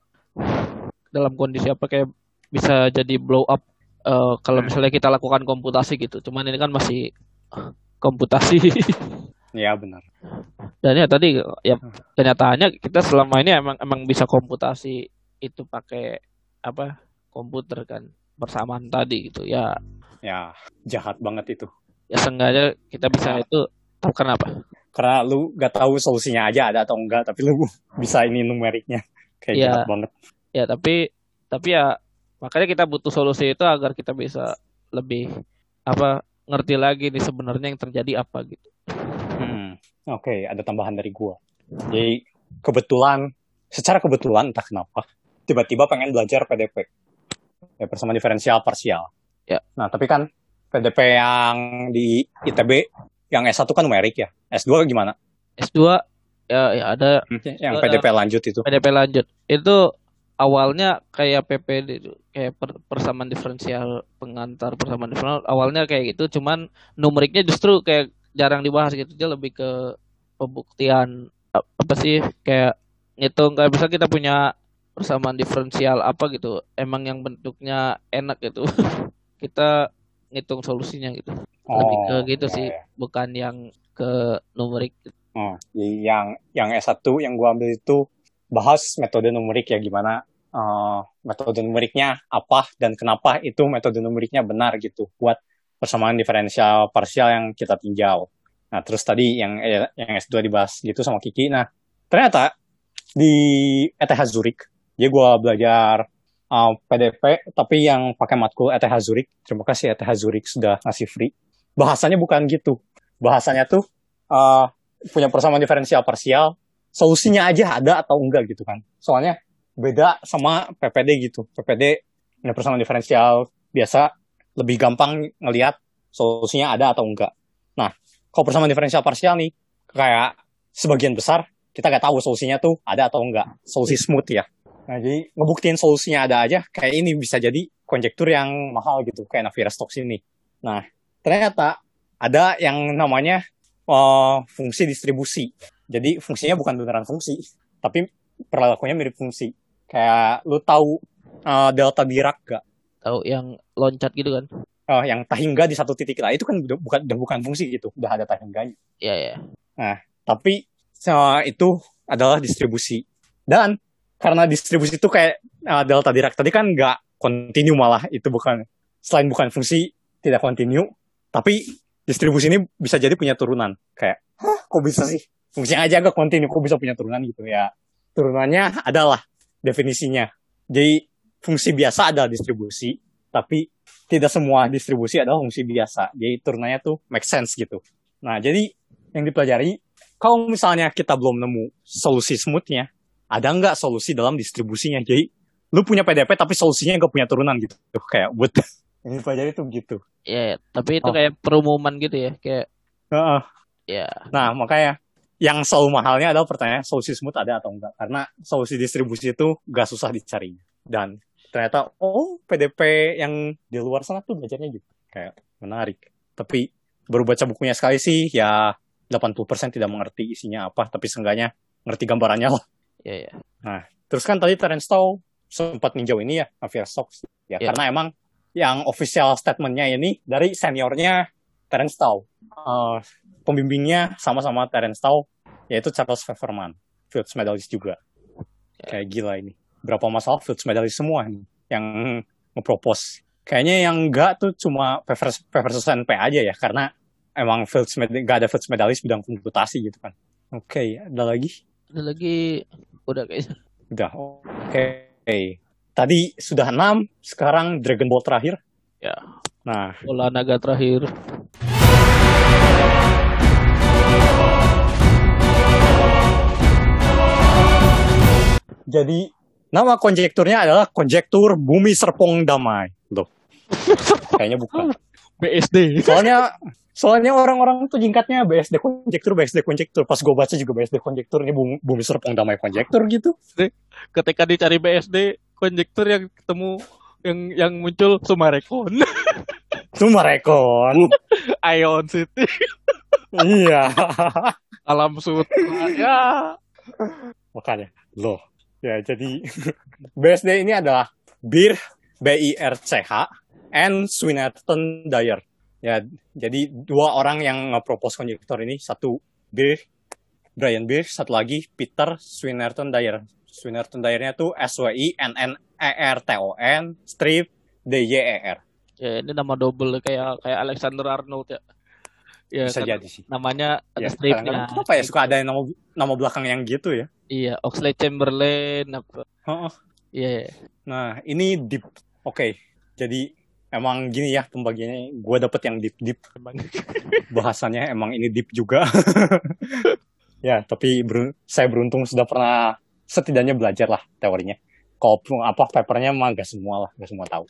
dalam kondisi apa kayak bisa jadi blow up eh, kalau Hmm. misalnya kita lakukan komputasi gitu cuman ini kan masih komputasi Ya benar. Dan ya tadi ya kenyataannya kita selama ini emang emang bisa komputasi itu pakai apa komputer kan bersamaan tadi gitu ya. Ya jahat banget itu. Ya sengaja kita bisa itu tahu kenapa? Karena lu gak tahu solusinya aja ada atau enggak, tapi lu bisa ini numeriknya. Kayak Iya. jahat banget. Ya tapi tapi ya makanya kita butuh solusi itu agar kita bisa lebih apa ngerti lagi nih sebenarnya yang terjadi apa gitu. Hmm. Oke, ada tambahan dari gua. Jadi kebetulan, secara kebetulan entah kenapa, tiba-tiba pengen belajar PDP. Ya, persamaan diferensial parsial. Ya. Nah, tapi kan PDP yang di ITB, yang S1 kan numerik ya. S2 gimana? S2 ya, ya ada Yang Eh, PDP lanjut itu. PDP lanjut. Itu awalnya kayak PPD kayak per- persamaan diferensial pengantar persamaan diferensial awalnya kayak gitu cuman numeriknya justru kayak jarang dibahas gitu. Dia lebih ke pembuktian apa sih kayak ngitung kayak bisa kita punya persamaan diferensial apa gitu. Emang yang bentuknya enak gitu. Kita ngitung solusinya gitu. Lebih ke gitu ya, sih ya. bukan yang ke numerik. Oh, jadi yang yang S1 yang gua ambil itu bahas metode numerik ya gimana eh, metode numeriknya apa dan kenapa itu metode numeriknya benar gitu buat persamaan diferensial parsial yang kita tinjau. Nah, terus tadi yang eh, yang S2 dibahas gitu sama Kiki. Nah, ternyata di ETH Zurich, jadi gua belajar eh, PDP tapi yang pakai matkul ETH Zurich. Terima kasih ETH Zurich sudah ngasih free. Bahasanya bukan gitu. Bahasanya tuh eh, punya persamaan diferensial parsial, solusinya aja ada atau enggak gitu kan. Soalnya beda sama PPD gitu. PPD persamaan diferensial biasa lebih gampang ngelihat solusinya ada atau enggak. Nah, kalau persamaan diferensial parsial nih, kayak sebagian besar kita nggak tahu solusinya tuh ada atau enggak. Solusi smooth ya. Nah, jadi ngebuktiin solusinya ada aja, kayak ini bisa jadi konjektur yang mahal gitu, kayak Navier-Stokes ini. Nah, ternyata ada yang namanya eh, fungsi distribusi. Jadi fungsinya bukan beneran fungsi, tapi perilakunya mirip fungsi. Kayak lu tahu eh, delta Dirac gak? tahu yang loncat gitu kan Eh, yang tahingga di satu titik lah itu kan udah bukan udah bukan fungsi gitu, udah ada tahingganya. ya ya Tapi eh, itu adalah distribusi. Dan karena distribusi itu kayak eh, delta Dirac tadi kan nggak kontinu malah itu bukan selain bukan fungsi tidak kontinu, tapi distribusi ini bisa jadi punya turunan. Kayak, hah kok bisa sih? Fungsinya aja nggak kontinu, kok bisa punya turunan gitu ya. Turunannya adalah definisinya. Jadi fungsi biasa adalah distribusi, tapi tidak semua distribusi adalah fungsi biasa. Jadi turunannya tuh make sense gitu. Nah, jadi yang dipelajari, kalau misalnya kita belum nemu solusi smoothnya, ada nggak solusi dalam distribusinya? Jadi, lu punya PDP tapi solusinya nggak punya turunan gitu. Kayak, what? Yang dipelajari tuh gitu. ya ya. tapi itu Oh. kayak perumuman gitu ya kayak Heeh. ya Nah, makanya yang selalu mahalnya adalah pertanyaan solusi smooth ada atau enggak. Karena solusi distribusi itu gak susah dicari. Dan ternyata, oh PDP yang di luar sana tuh belajarnya gitu. Kayak menarik. Tapi baru baca bukunya sekali sih, ya 80% tidak mengerti isinya apa. Tapi seenggaknya ngerti gambarannya lah. ya ya Terus kan tadi Terence Tao sempat ninjau ini ya, Javier Stokes. Ya, Ya. karena emang yang official statementnya ini dari seniornya Terence Tao. Eh, pembimbingnya sama-sama Terence Tao, yaitu Charles Feverman, Fields Medalist juga. Ya. Kayak gila ini. Berapa masalah Fields Medalist semua nih yang nge-propose. Kayaknya yang enggak tuh cuma Fever- versus NP aja ya, karena emang Fields Med nggak ada Fields Medalist bidang komputasi gitu kan. Oke, ada lagi? ada lagi udah kayaknya Udah, oke. Tadi sudah 6, sekarang Dragon Ball terakhir. Ya. Nah, bola naga terakhir jadi nama konjekturnya adalah konjektur bumi serpong damai. Loh, kayaknya bukan. BSD Soalnya soalnya orang-orang tuh jingkatnya BSD konjektur, BSD konjektur. Pas gue baca juga BSD konjektur, ini bumi, bumi serpong damai konjektur gitu. ketika dicari BSD konjektur yang ketemu yang yang muncul Sumarekon Sumarekon. Ion City iya. Alam Sutra ya Makanya, loh. Ya, jadi BSD ini adalah Bir, B-I-R-C-H, and Swinnerton Dyer. Ya, jadi dua orang yang nge-propose konjektor ini, satu Bir, Brian Beer, satu lagi Peter Swinnerton Dyer. Swinnerton Dyer-nya tuh S W I N N E R T O N strip D Y E R. Ya ini nama double kayak kayak Alexander Arnold ya. Ya, Bisa jadi sih. namanya ada Ya, stripnya. kenapa ya suka ada yang nama, nama belakang yang gitu ya? Iya, Oxley Chamberlain apa. Heeh. Iya. Nah, ini deep. Oke. Jadi emang gini ya pembagiannya. Gue dapet yang deep-deep. Emang Bahasannya emang ini deep juga. ya, tapi ber- saya beruntung sudah pernah setidaknya belajar lah teorinya. Kalau apa papernya mah gak semua lah, gak semua tahu.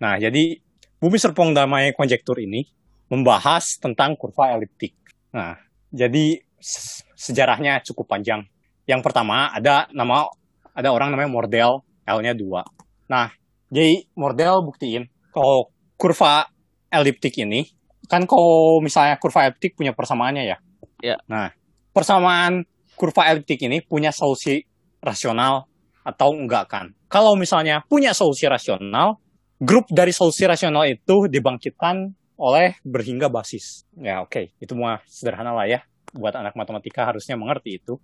Nah, jadi bumi serpong damai konjektur ini membahas tentang kurva eliptik. Nah, jadi se- sejarahnya cukup panjang. Yang pertama ada nama ada orang namanya Mordell, L-nya 2. Nah, jadi Mordell buktiin kalau kurva eliptik ini kan kalau misalnya kurva eliptik punya persamaannya ya. Ya. Nah, persamaan kurva eliptik ini punya solusi rasional atau enggak kan? Kalau misalnya punya solusi rasional, grup dari solusi rasional itu dibangkitkan oleh berhingga basis. Ya oke, itu mah sederhana lah ya. Buat anak matematika harusnya mengerti itu.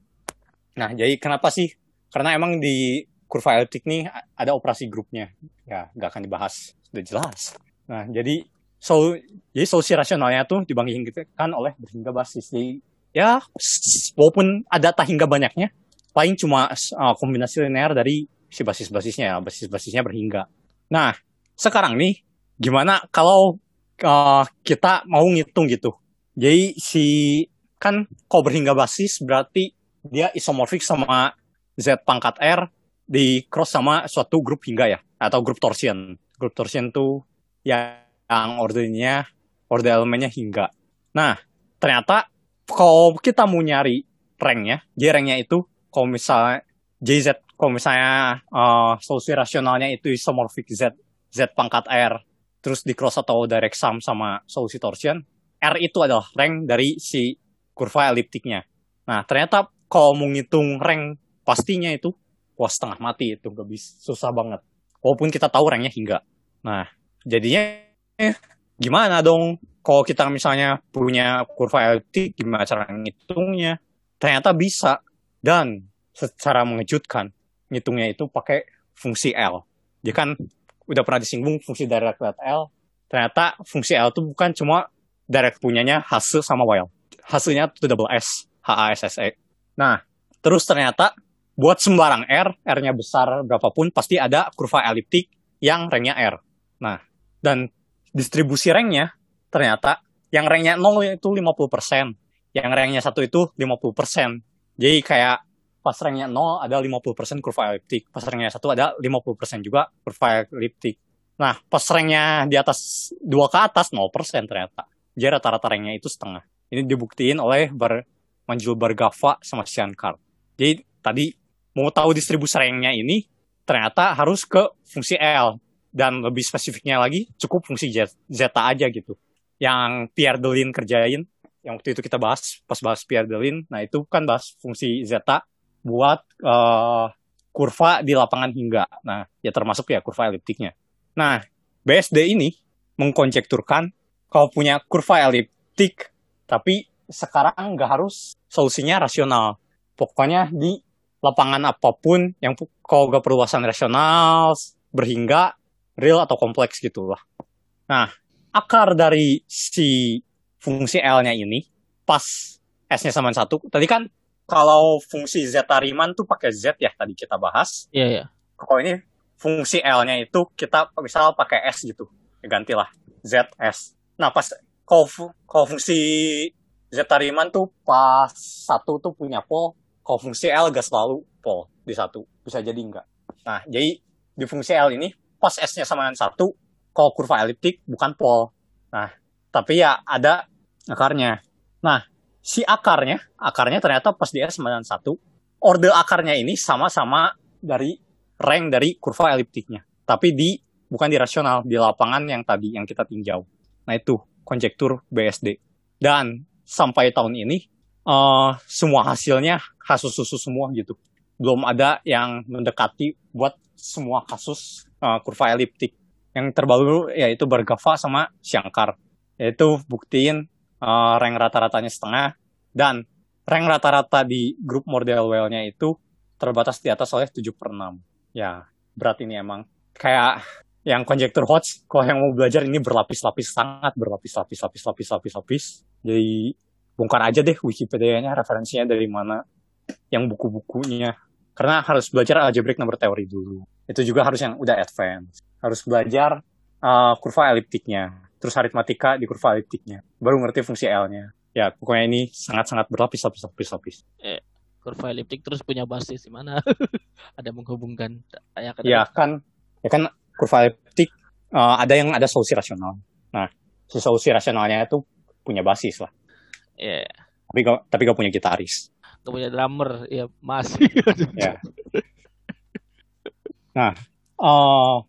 Nah, jadi kenapa sih? Karena emang di kurva eliptik nih ada operasi grupnya. Ya, nggak akan dibahas. Sudah jelas. Nah, jadi so, jadi solusi rasionalnya tuh dibangkitkan oleh berhingga basis. Jadi, ya, walaupun ada tak hingga banyaknya, paling cuma uh, kombinasi linear dari si basis-basisnya, ya, basis-basisnya berhingga. Nah, sekarang nih, gimana kalau uh, kita mau ngitung gitu? Jadi si kan kalau berhingga basis berarti dia isomorfik sama Z pangkat R di cross sama suatu grup hingga ya atau grup torsion. Grup torsion tuh yang ordernya order elemennya hingga. Nah, ternyata kalau kita mau nyari ranknya, J ranknya itu kalau misalnya JZ kalau misalnya uh, solusi rasionalnya itu isomorfik Z Z pangkat R terus di cross atau direct sum sama solusi torsion, R itu adalah rank dari si kurva eliptiknya. Nah, ternyata kalau mau ngitung rank pastinya itu, wah setengah mati itu, nggak bisa, susah banget. Walaupun kita tahu ranknya hingga. Nah, jadinya eh, gimana dong kalau kita misalnya punya kurva eliptik, gimana cara ngitungnya? Ternyata bisa. Dan secara mengejutkan, ngitungnya itu pakai fungsi L. Dia kan udah pernah disinggung fungsi direct L. Ternyata fungsi L itu bukan cuma direct punyanya hasil sama while. Hasilnya itu double S, HASSE. Nah, terus ternyata buat sembarang R, R-nya besar berapapun, pasti ada kurva eliptik yang ranknya R. Nah, dan distribusi ranknya ternyata yang ranknya 0 itu 50%, yang ranknya 1 itu 50%. Jadi kayak pas ranknya 0 ada 50% kurva eliptik, pas ranknya 1 ada 50% juga kurva eliptik. Nah, pas ranknya di atas 2 ke atas 0% ternyata. Jadi rata-rata ranknya itu setengah. Ini dibuktiin oleh Bar Manjul Bargava sama Shankar. Jadi tadi mau tahu distribusi ranknya ini ternyata harus ke fungsi L dan lebih spesifiknya lagi cukup fungsi Z- zeta aja gitu. Yang Pierre Delin kerjain yang waktu itu kita bahas pas bahas Pierre Delin, nah itu kan bahas fungsi zeta buat eh, kurva di lapangan hingga. Nah, ya termasuk ya kurva eliptiknya. Nah, BSD ini mengkonjekturkan kalau punya kurva eliptik tapi sekarang nggak harus solusinya rasional. Pokoknya di lapangan apa pun yang kalau nggak perluasan rasional, berhingga, real atau kompleks gitu lah. Nah, akar dari si fungsi L-nya ini pas S-nya sama satu. Tadi kan kalau fungsi zeta Riemann tuh pakai Z ya tadi kita bahas. Iya, iya. Kalau ini fungsi L-nya itu kita misal pakai S gitu. Ya, gantilah ZS. Nah, pas kalau, kalau fungsi zeta Riemann tuh pas satu tuh punya pol, kalau fungsi L gak selalu pol di satu. Bisa jadi enggak. Nah, jadi di fungsi L ini pas S-nya sama dengan satu, kalau kurva eliptik bukan pol. Nah, tapi ya ada akarnya. Nah, si akarnya, akarnya ternyata pas di S sama dengan satu, order akarnya ini sama-sama dari rank dari kurva eliptiknya. Tapi di bukan di rasional, di lapangan yang tadi yang kita tinjau. Nah itu konjektur BSD. Dan sampai tahun ini eh, semua hasilnya kasus susu semua gitu. Belum ada yang mendekati buat semua kasus eh, kurva eliptik. Yang terbaru yaitu Bergava sama Shankar. Yaitu buktiin eh, rank rata-ratanya setengah dan rank rata-rata di grup model well-nya itu terbatas di atas oleh 7 per 6. Ya, berat ini emang. Kayak yang conjecture hots, kalau yang mau belajar ini berlapis-lapis, sangat berlapis-lapis, lapis-lapis, lapis-lapis. Jadi, bongkar aja deh Wikipedia-nya, referensinya dari mana, yang buku-bukunya. Karena harus belajar algebraic number teori dulu. Itu juga harus yang udah advance. Harus belajar uh, kurva eliptiknya, terus aritmatika di kurva eliptiknya. Baru ngerti fungsi L-nya. Ya, pokoknya ini sangat-sangat berlapis-lapis-lapis-lapis. Eh, kurva eliptik terus punya basis di mana? ada menghubungkan ya kan, ya kan ya kan kurva eliptik uh, ada yang ada solusi rasional. Nah, si solusi rasionalnya itu punya basis lah. Iya. Yeah. Tapi gak, tapi gak punya gitaris. Gak punya drummer, ya masih. ya. Nah, uh,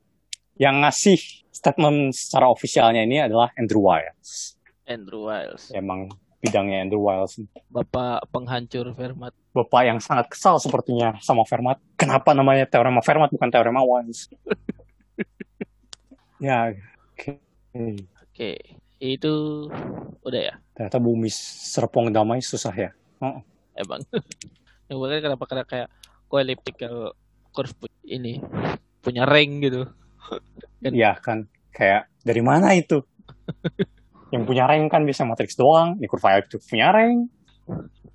yang ngasih statement secara ofisialnya ini adalah Andrew Wiles. Andrew Wiles. Emang bidangnya Andrew Wiles. Bapak penghancur Fermat. Bapak yang sangat kesal sepertinya sama Fermat. Kenapa namanya teorema Fermat bukan teorema Wiles? ya, oke. Okay. Oke, okay. itu udah ya. Ternyata bumi serpong damai susah ya. Oh. Emang. yang kenapa karena kayak elliptical curve ini punya ring gitu. Iya kan, kayak dari mana itu? yang punya rank kan bisa matriks doang, di kurva elliptik punya rank.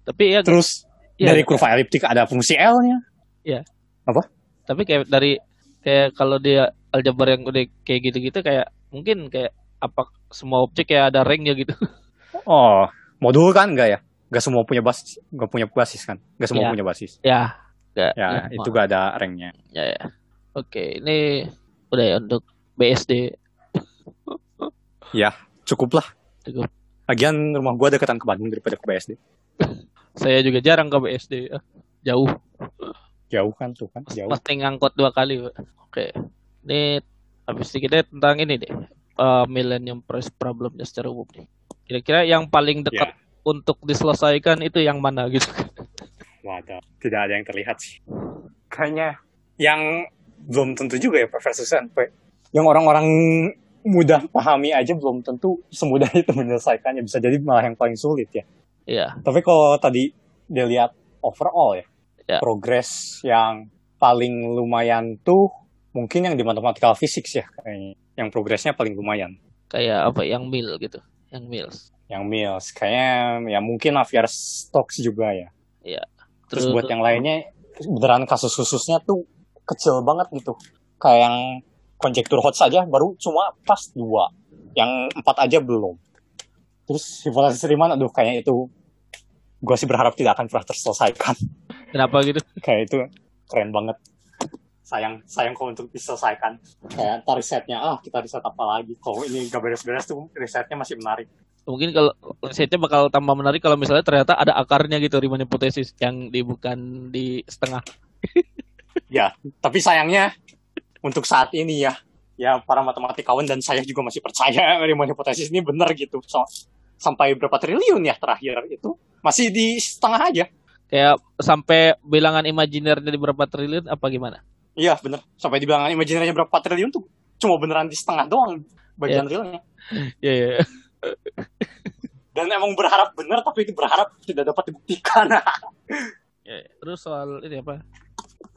Tapi ya terus ya, dari kurva elliptik ada fungsi L-nya. Iya. Apa? Tapi kayak dari kayak kalau dia aljabar yang udah kayak gitu-gitu kayak mungkin kayak apa semua objek kayak ada ranknya gitu. Oh, modul kan enggak ya? Enggak semua punya basis, enggak punya basis kan? Enggak semua ya. punya basis. Ya. Enggak. Ya, ya, itu enggak ada ranknya. Ya, ya. Oke, ini udah ya untuk BSD. ya, cukup lah. Cukup. Lagian rumah gua dekatan ke Bandung daripada ke BSD. Saya juga jarang ke BSD. Jauh. Jauh kan tuh kan, jauh. Pasti ngangkut dua kali. Oke. Ini habis kita tentang ini deh. Uh, Millennium Prize problemnya secara umum nih. Kira-kira yang paling dekat yeah. untuk diselesaikan itu yang mana gitu? Waduh, tidak ada yang terlihat sih. Kayaknya yang belum tentu juga ya versus NP. Yang orang-orang mudah pahami aja belum tentu semudah itu menyelesaikannya bisa jadi malah yang paling sulit ya. Iya. Tapi kalau tadi dia lihat overall ya, yeah. progres yang paling lumayan tuh mungkin yang di matematika fisik ya kayaknya. Yang progresnya paling lumayan. Kayak apa? Yang mil gitu. Yang mills. Yang mills. Kayaknya ya mungkin Navier Stokes juga ya. Iya. Terus, Terus buat yang lainnya beneran kasus khususnya tuh kecil banget gitu. Kayak yang konjektur hot saja baru cuma pas dua. Yang empat aja belum. Terus hipotesis Riemann aduh kayaknya itu gue sih berharap tidak akan pernah terselesaikan. Kenapa gitu? Kayak itu keren banget. Sayang sayang kalau untuk diselesaikan. Kayak ntar risetnya ah kita riset apa lagi? Kalau ini gak beres-beres tuh risetnya masih menarik. Mungkin kalau risetnya bakal tambah menarik kalau misalnya ternyata ada akarnya gitu Riemann hipotesis yang di bukan di setengah ya tapi sayangnya untuk saat ini ya. Ya para matematikawan dan saya juga masih percaya Riemann hipotesis ini benar gitu. So, sampai berapa triliun ya terakhir itu. Masih di setengah aja. Kayak sampai bilangan imajinernya di berapa triliun apa gimana? Iya benar. Sampai di bilangan imajinernya berapa triliun tuh cuma beneran di setengah doang bagian yeah. realnya. Iya yeah, yeah. dan emang berharap benar tapi itu berharap tidak dapat dibuktikan. Yeah, terus soal ini apa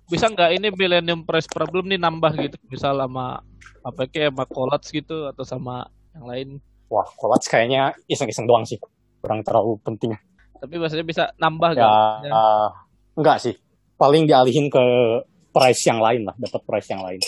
bisa nggak ini Millennium Prize problem nih nambah gitu? Misal sama apa kayak sama Colats gitu atau sama yang lain? Wah Colats kayaknya iseng-iseng doang sih. Kurang terlalu penting. Tapi maksudnya bisa nambah ya, gak? Uh, enggak sih. Paling dialihin ke price yang lain lah dapat price yang lain.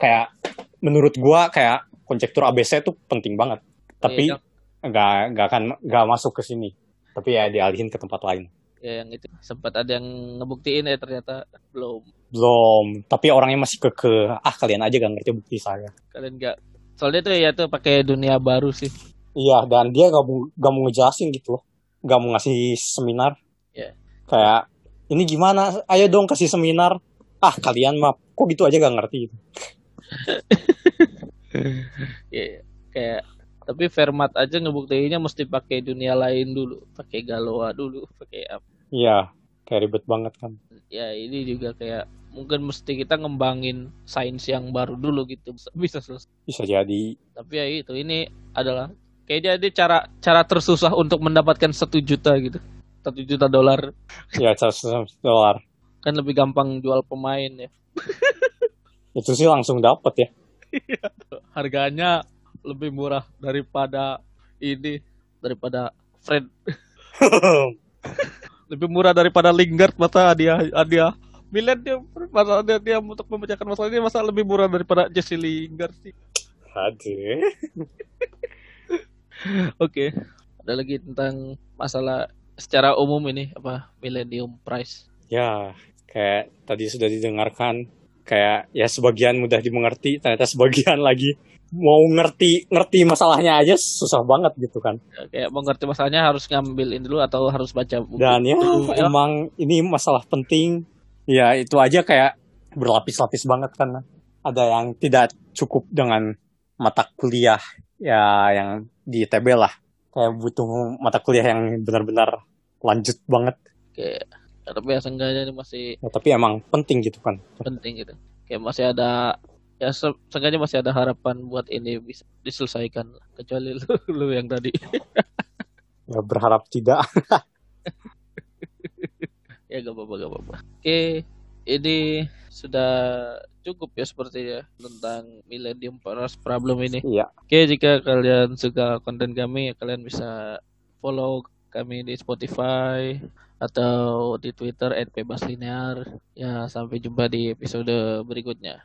Kayak menurut gua kayak konjektur ABC itu penting banget. Tapi iya, nggak nggak akan nggak masuk ke sini. Tapi ya dialihin ke tempat lain ya yang itu sempat ada yang ngebuktiin ya ternyata belum. Belum. Tapi orangnya masih ke ke ah kalian aja gak ngerti bukti saya. Kalian gak soalnya tuh ya tuh pakai dunia baru sih. Iya dan dia gak mau gak mau ngejelasin gitu loh. Gak mau ngasih seminar. Yeah. kayak ini gimana? Ayo dong kasih seminar. Ah kalian mah kok gitu aja gak ngerti ya. Kayak tapi Fermat aja ngebuktiinnya mesti pakai dunia lain dulu. Pakai Galoa dulu pakai apa iya kayak ribet banget kan. Ya ini juga kayak mungkin mesti kita ngembangin sains yang baru dulu gitu. Bisa selesai. Bisa jadi. Tapi ya itu ini adalah kayak jadi cara cara tersusah untuk mendapatkan satu juta gitu. Satu juta dolar. Ya 100 dolar. Kan lebih gampang jual pemain ya. Itu sih langsung dapet ya. Harganya lebih murah daripada ini daripada Fred lebih murah daripada Lingard masa dia dia Milenium masa dia, dia untuk memecahkan masalah ini masa lebih murah daripada Jesse Lingard sih Aduh. Oke, ada lagi tentang masalah secara umum ini apa Millennium Prize. Ya, kayak tadi sudah didengarkan kayak ya sebagian mudah dimengerti, ternyata sebagian lagi mau ngerti ngerti masalahnya aja susah banget gitu kan. Ya, kayak mau ngerti masalahnya harus ngambil ini dulu atau harus baca buku. Dan ya dulu, ya. emang ini masalah penting. Ya itu aja kayak berlapis-lapis banget kan. Ada yang tidak cukup dengan mata kuliah ya yang di ITB lah. Kayak butuh mata kuliah yang benar-benar lanjut banget. Kayak tapi ya seenggaknya ini masih Ya, tapi emang penting gitu kan. penting gitu. Kayak masih ada ya se- seenggaknya masih ada harapan buat ini bisa diselesaikan kecuali lu, lu yang tadi Ya berharap tidak. ya gak apa-apa gak apa-apa oke ini sudah cukup ya sepertinya tentang Millennium Paras Problem ini Iya. Oke, jika kalian suka konten kami, ya kalian bisa follow kami di Spotify atau di Twitter @bebaslinear. Ya, sampai jumpa di episode berikutnya.